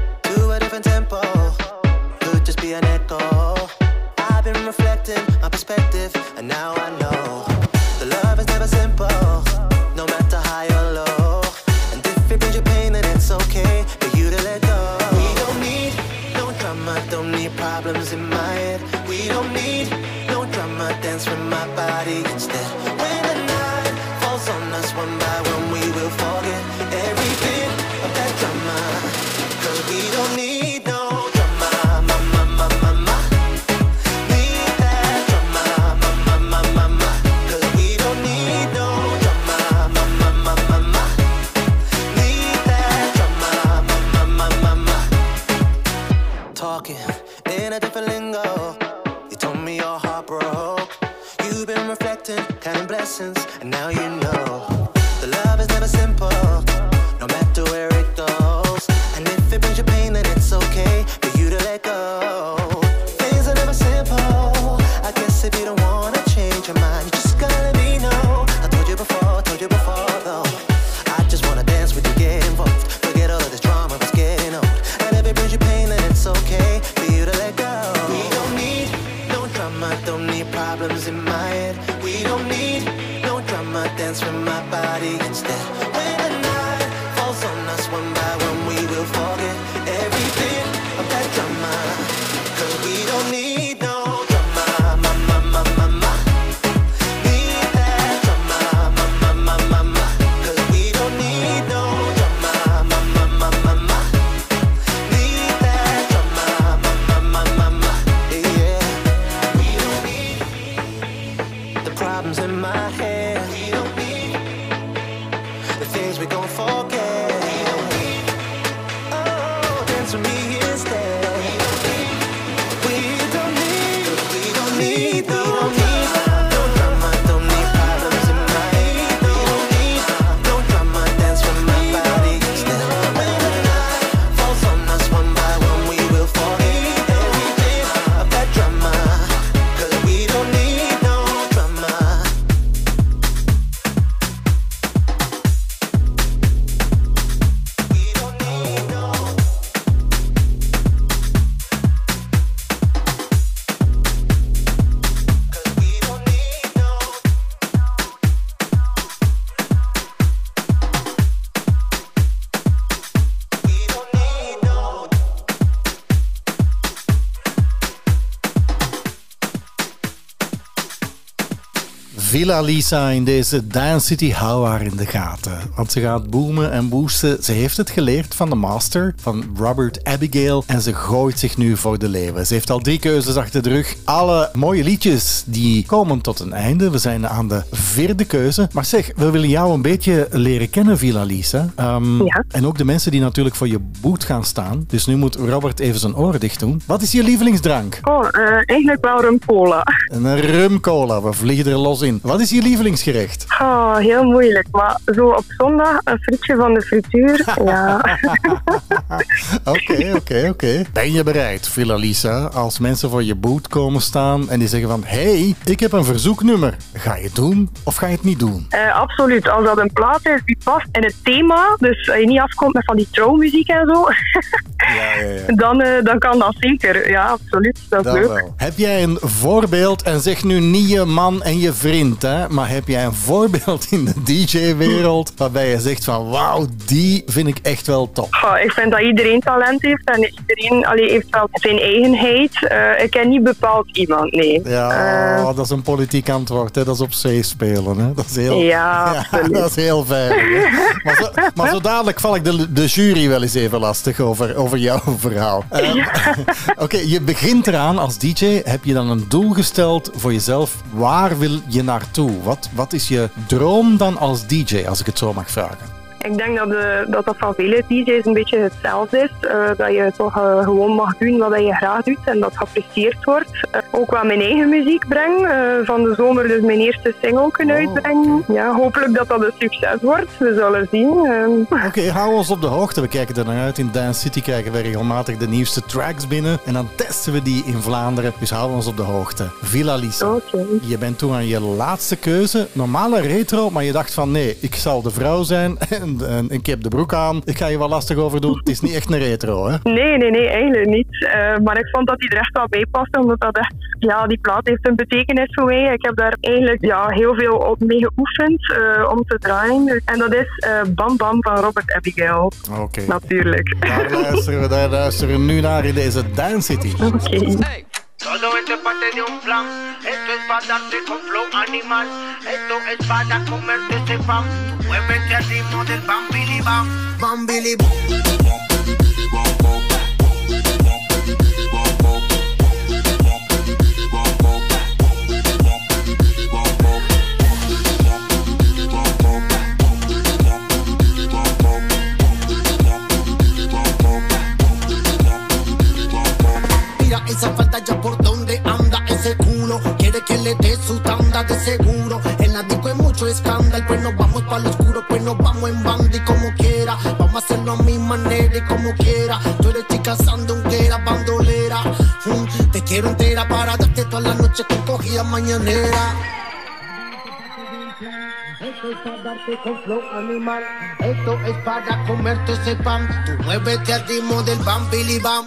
Villa Lisa in deze Dance City, hou haar in de gaten. Want ze gaat boomen en boosten. Ze heeft het geleerd van de master, van Robert Abigail. En ze gooit zich nu voor de leeuwen. Ze heeft al drie keuzes achter de rug. Alle mooie liedjes die komen tot een einde. We zijn aan de vierde keuze. Maar zeg, we willen jou een beetje leren kennen, Villa Lisa. Ehm, En ook de mensen die natuurlijk voor je boot gaan staan. Dus nu moet Robert even zijn oren dicht doen. Wat is je lievelingsdrank? Oh, eh, eigenlijk wel rum cola. Een rumcola, we vliegen er los in. Wat is je lievelingsgerecht? Oh, heel moeilijk. Maar zo op zondag een frietje van de frituur. <laughs> ja. Oké, oké, oké. Ben je bereid, Villa Lisa, als mensen voor je boot komen staan en die zeggen van hey, ik heb een verzoeknummer. Ga je het doen of ga je het niet doen? Eh, absoluut. Als dat een plaat is die past in het thema, dus als je niet afkomt met van die trouwmuziek en zo, <laughs> Dan, eh, dan kan dat zeker. Ja, absoluut. Dat is Dat leuk. wel. Heb jij een voorbeeld, en zeg nu niet je man en je vriend, hè, maar heb jij een voorbeeld in de DJ-wereld waarbij je zegt van wauw, die vind ik echt wel top? Ik vind dat iedereen talent heeft en iedereen allee, heeft wel zijn eigenheid. Eh, ik ken niet bepaald iemand, nee. Ja, Eh, dat is een politiek antwoord, hè. dat is op zee spelen. Hè. Dat is heel, Ja, <laughs> dat is heel veilig. Maar, zo, maar zo dadelijk val ik de, de jury wel eens even lastig over, over jouw verhaal. <laughs> Oké, je begint eraan als DJ. Heb je dan een doel gesteld voor jezelf? Waar wil je naartoe? Wat, wat is je droom dan als DJ, als ik het zo mag vragen? Ik denk dat, de, dat dat van vele DJ's een beetje hetzelfde is. Eh, dat je toch eh, gewoon mag doen wat je graag doet en dat geapprecieerd wordt. Eh, ook wat mijn eigen muziek breng. van de zomer dus mijn eerste single kunnen uitbrengen. Ja, hopelijk dat dat een succes wordt. We zullen zien. Ehm, Oké, hou ons op de hoogte. We kijken er naar uit. In Dance City krijgen we regelmatig de nieuwste tracks binnen. En dan testen we die in Vlaanderen. Dus hou ons op de hoogte. Villa Lisa. Je bent toen aan je laatste keuze. Normale retro, maar je dacht van nee, ik zal de vrouw zijn. <laughs> En, en ik heb de broek aan. Ik ga je wel lastig over doen. Het is niet echt een retro, hè? Nee, nee, nee, eigenlijk niet. Eh, maar ik vond dat hij er echt wel bij paste, omdat dat echt, ja, die plaat heeft een betekenis voor mij. Ik heb daar eigenlijk ja, heel veel op mee geoefend eh, om te draaien. En dat is eh, Bam Bam van Robert Abigail. Oké. Natuurlijk. Daar <laughs> luisteren we, daar luisteren we nu naar in deze Dance City. Oké. Todo esto es parte de un plan. Esto es para darte con flow animal. Esto es para comerte ese pan. Muévete al del esa falta ya por donde anda ese culo. Quiere que le dé su tanda de seguro. En la disco hay mucho escándalo. Pues nos vamos para lo oscuro, pues nos vamos en banda y como quiera. Vamos a hacerlo a mi manera y como quiera. Tú eres chica sandunguera, bandolera. Mm, te quiero entera para darte toda la noche con cogida mañanera. Esto es para darte con flow animal. Esto es para comerte ese pan. Tú muévete al ritmo del bam bili bam.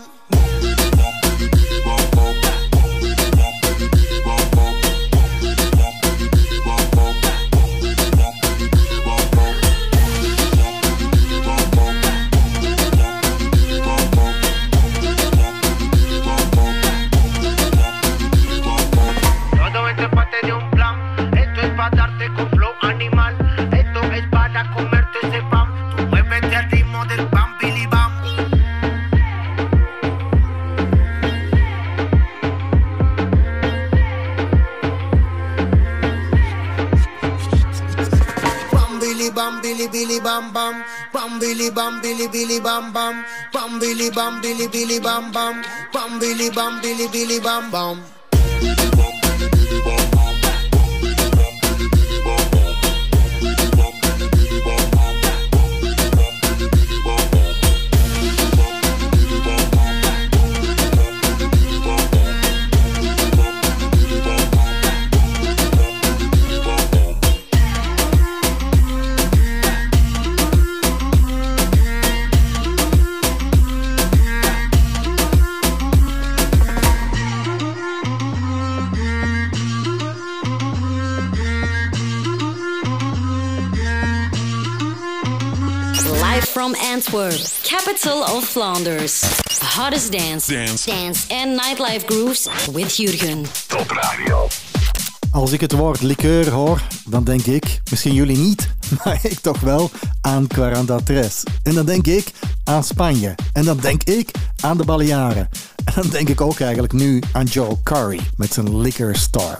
Bam bili bili bam bam. Bam bili bam bili bili bam bam. Capital of Flanders. Hottest dance, Dance. dance and nightlife grooves with Jurgen. Top Radio. Als ik het woord liqueur hoor, dan denk ik, misschien jullie niet, <laughs> maar ik toch wel, aan Quarantatres. En dan denk ik aan Spanje. En dan denk ik aan de Balearen. En dan denk ik ook eigenlijk nu aan Joe Curry met zijn Liquor Store.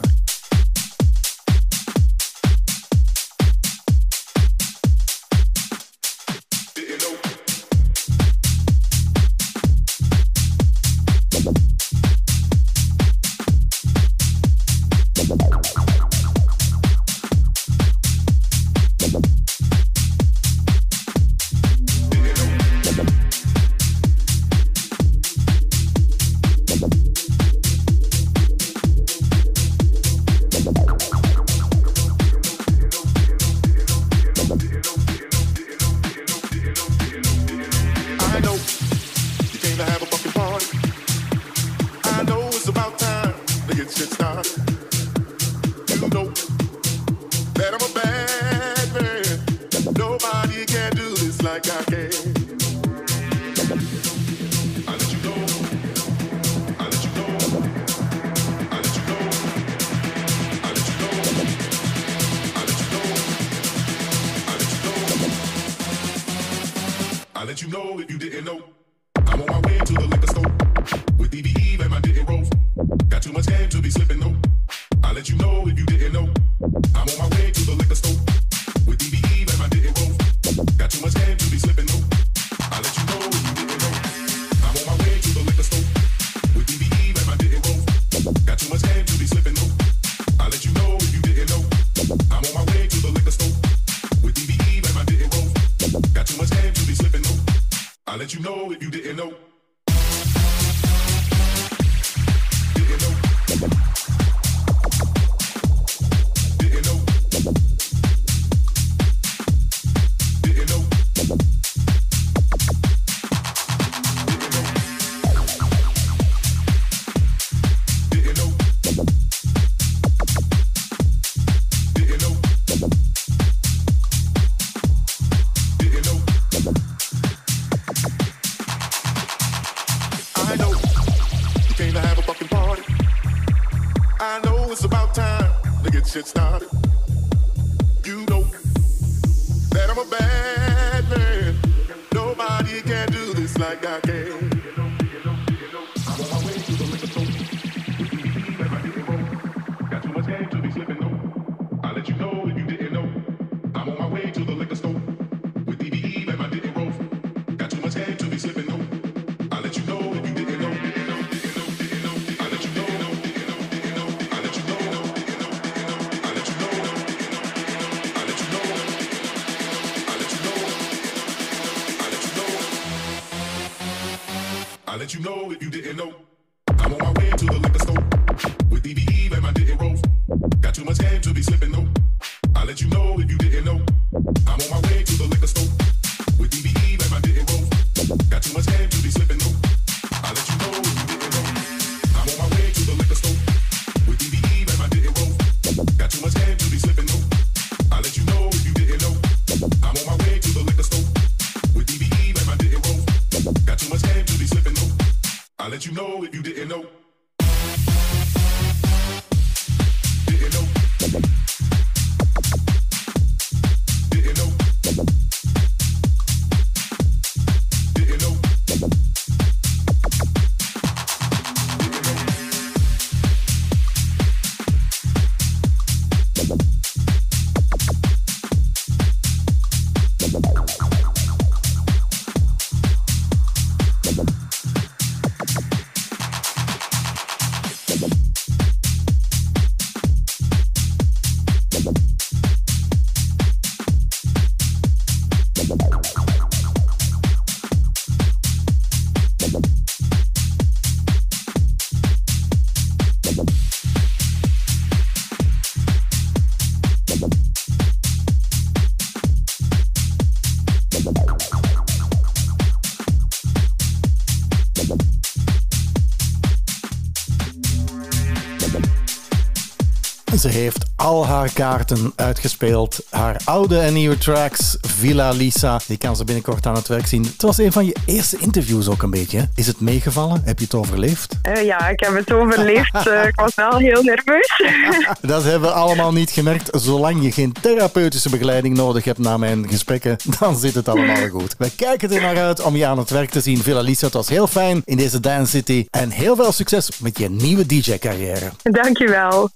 kaarten uitgespeeld. Haar oude en nieuwe tracks, Villa Lisa, die kan ze binnenkort aan het werk zien. Het was een van je eerste interviews ook een beetje. Is het meegevallen? Heb je het overleefd? Eh, ja, ik heb het overleefd. <laughs> Eh, ik was wel heel nerveus. <laughs> dat hebben we allemaal niet gemerkt. Zolang je geen therapeutische begeleiding nodig hebt na mijn gesprekken, dan zit het allemaal goed. We kijken er naar uit om je aan het werk te zien. Villa Lisa, het was heel fijn in deze Dance City. En heel veel succes met je nieuwe DJ-carrière. Dankjewel.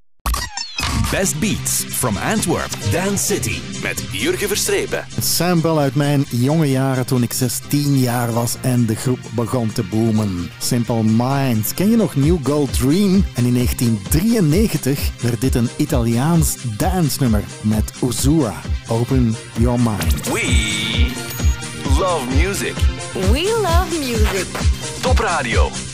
Best Beats from Antwerp, Dance City met Jurgen Verstrepen. Sample uit mijn jonge jaren toen ik 16 jaar was en de groep begon te boomen. Simple Minds. Ken je nog New Gold Dream? En in 1993 werd dit een Italiaans dansnummer met Uzura. Open your mind. We love music. We love music. Top radio.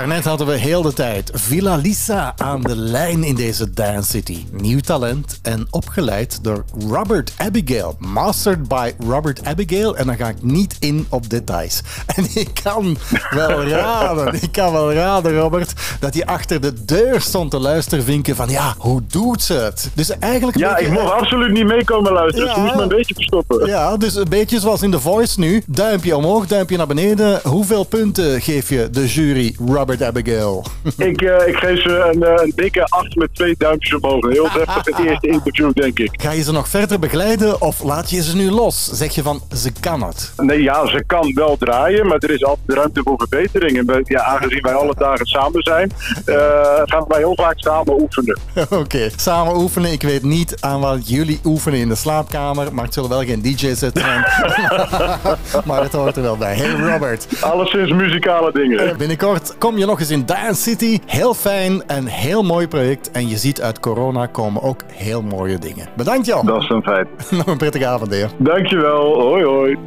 Daarnet hadden we heel de tijd Villa Lisa aan de lijn in deze Dance City. Nieuw talent en opgeleid door Robert Abigail. Mastered by Robert Abigail. En dan ga ik niet in op details. <laughs> En ik kan wel raden, ik kan wel raden, Robert, dat hij achter de deur stond te luisteren, vinken van ja, hoe doet ze het? Dus eigenlijk Ja, beetje- ik mocht absoluut niet meekomen luisteren. Ja. Ze moest me een beetje verstoppen. Ja, dus een beetje zoals in The Voice nu. Duimpje omhoog, duimpje naar beneden. Hoeveel punten geef je de jury Robert Abigail? <laughs> Ik, eh, ik geef ze een, eh, een dikke 8 met twee duimpjes omhoog. Heel <laughs> heftig het eerste interview, denk ik. Ga je ze nog verder begeleiden of laat je ze nu los? Zeg je van, ze kan het. Nee, ja, ze kan wel draaien, maar er is altijd ruimte voor verbetering. En ja, aangezien wij alle dagen samen zijn, <laughs> eh, gaan wij heel vaak samen oefenen. <laughs> Oké, samen oefenen. Ik weet niet aan wat jullie oefenen in de slaapkamer, maar het zullen wel geen DJ-set zijn. <laughs> maar het hoort er wel bij. Hey Robert. Alleszins muzikale dingen. Binnenkort kom je nog eens in Dance City. Heel fijn en heel mooi project. En je ziet uit corona komen ook heel mooie dingen. Bedankt Jan. Dat is een feit. Nog een prettige avond, heer. Dankjewel. Hoi, hoi.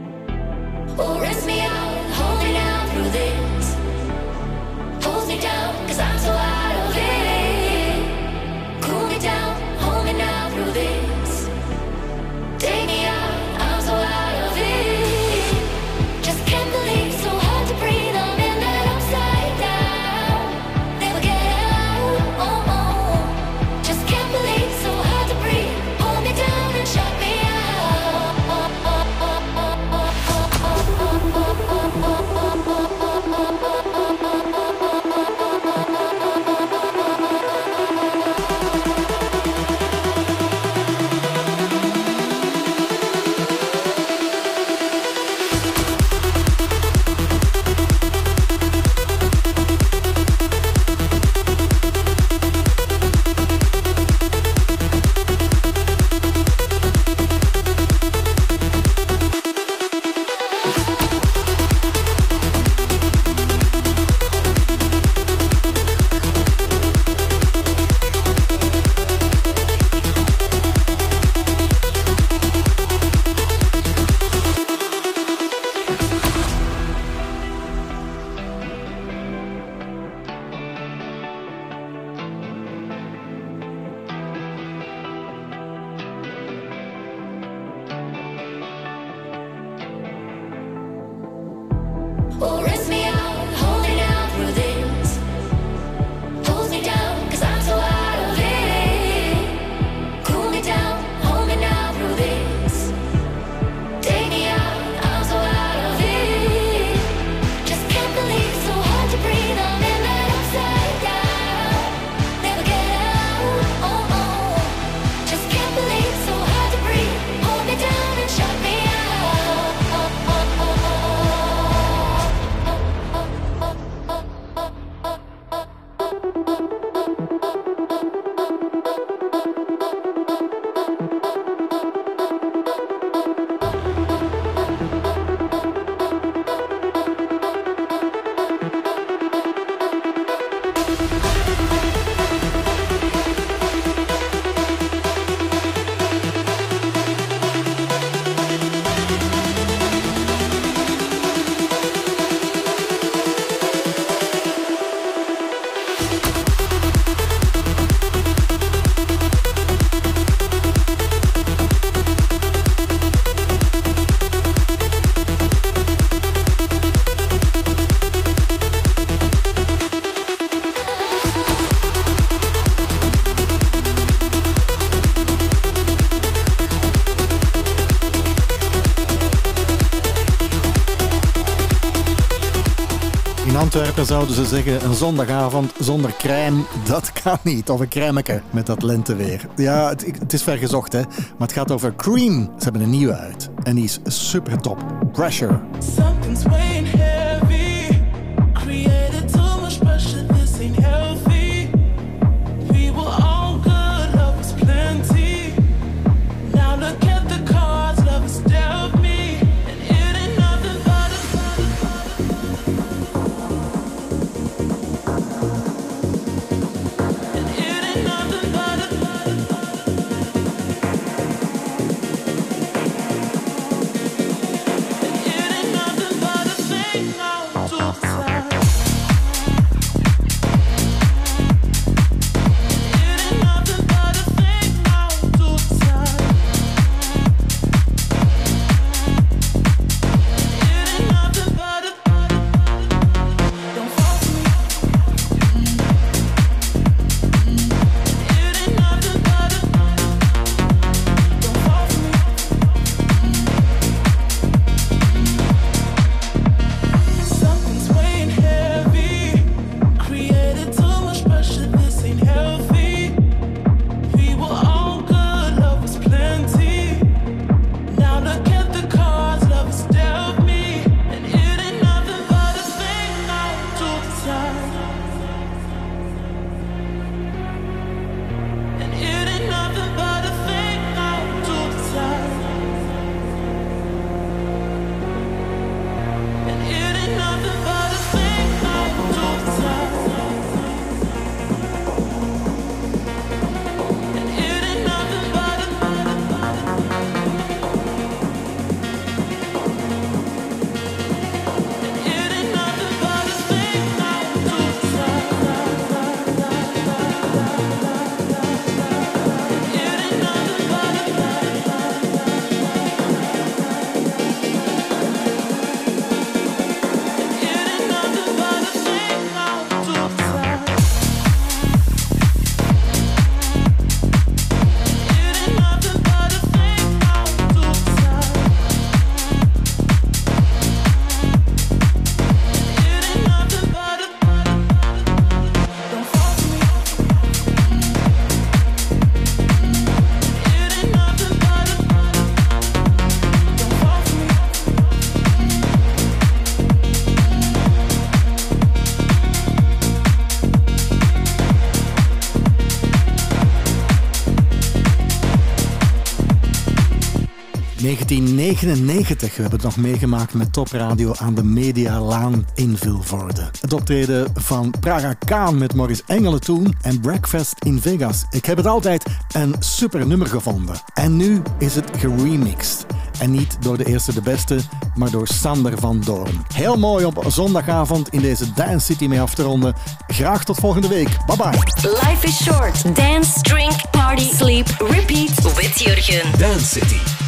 Zouden ze zeggen een zondagavond zonder crème, dat kan niet. Of een crèmeke met dat lenteweer. Ja, het, het is vergezocht hè, maar het gaat over Cream. Ze hebben een nieuwe uit en die is super top. Pressure. 1999 we hebben het nog meegemaakt met topradio aan de Medialaan in Vilvoorde. Het optreden van Praga Kaan met Maurice Engelen toen en Breakfast in Vegas. Ik heb het altijd een super nummer gevonden. En nu is het geremixed. En niet door de eerste de beste, maar door Sander van Doorn. Heel mooi op zondagavond in deze Dance City mee af te ronden. Graag tot volgende week. Bye bye. Life is short. Dance, drink, party, sleep, repeat with Jurgen. Dance City.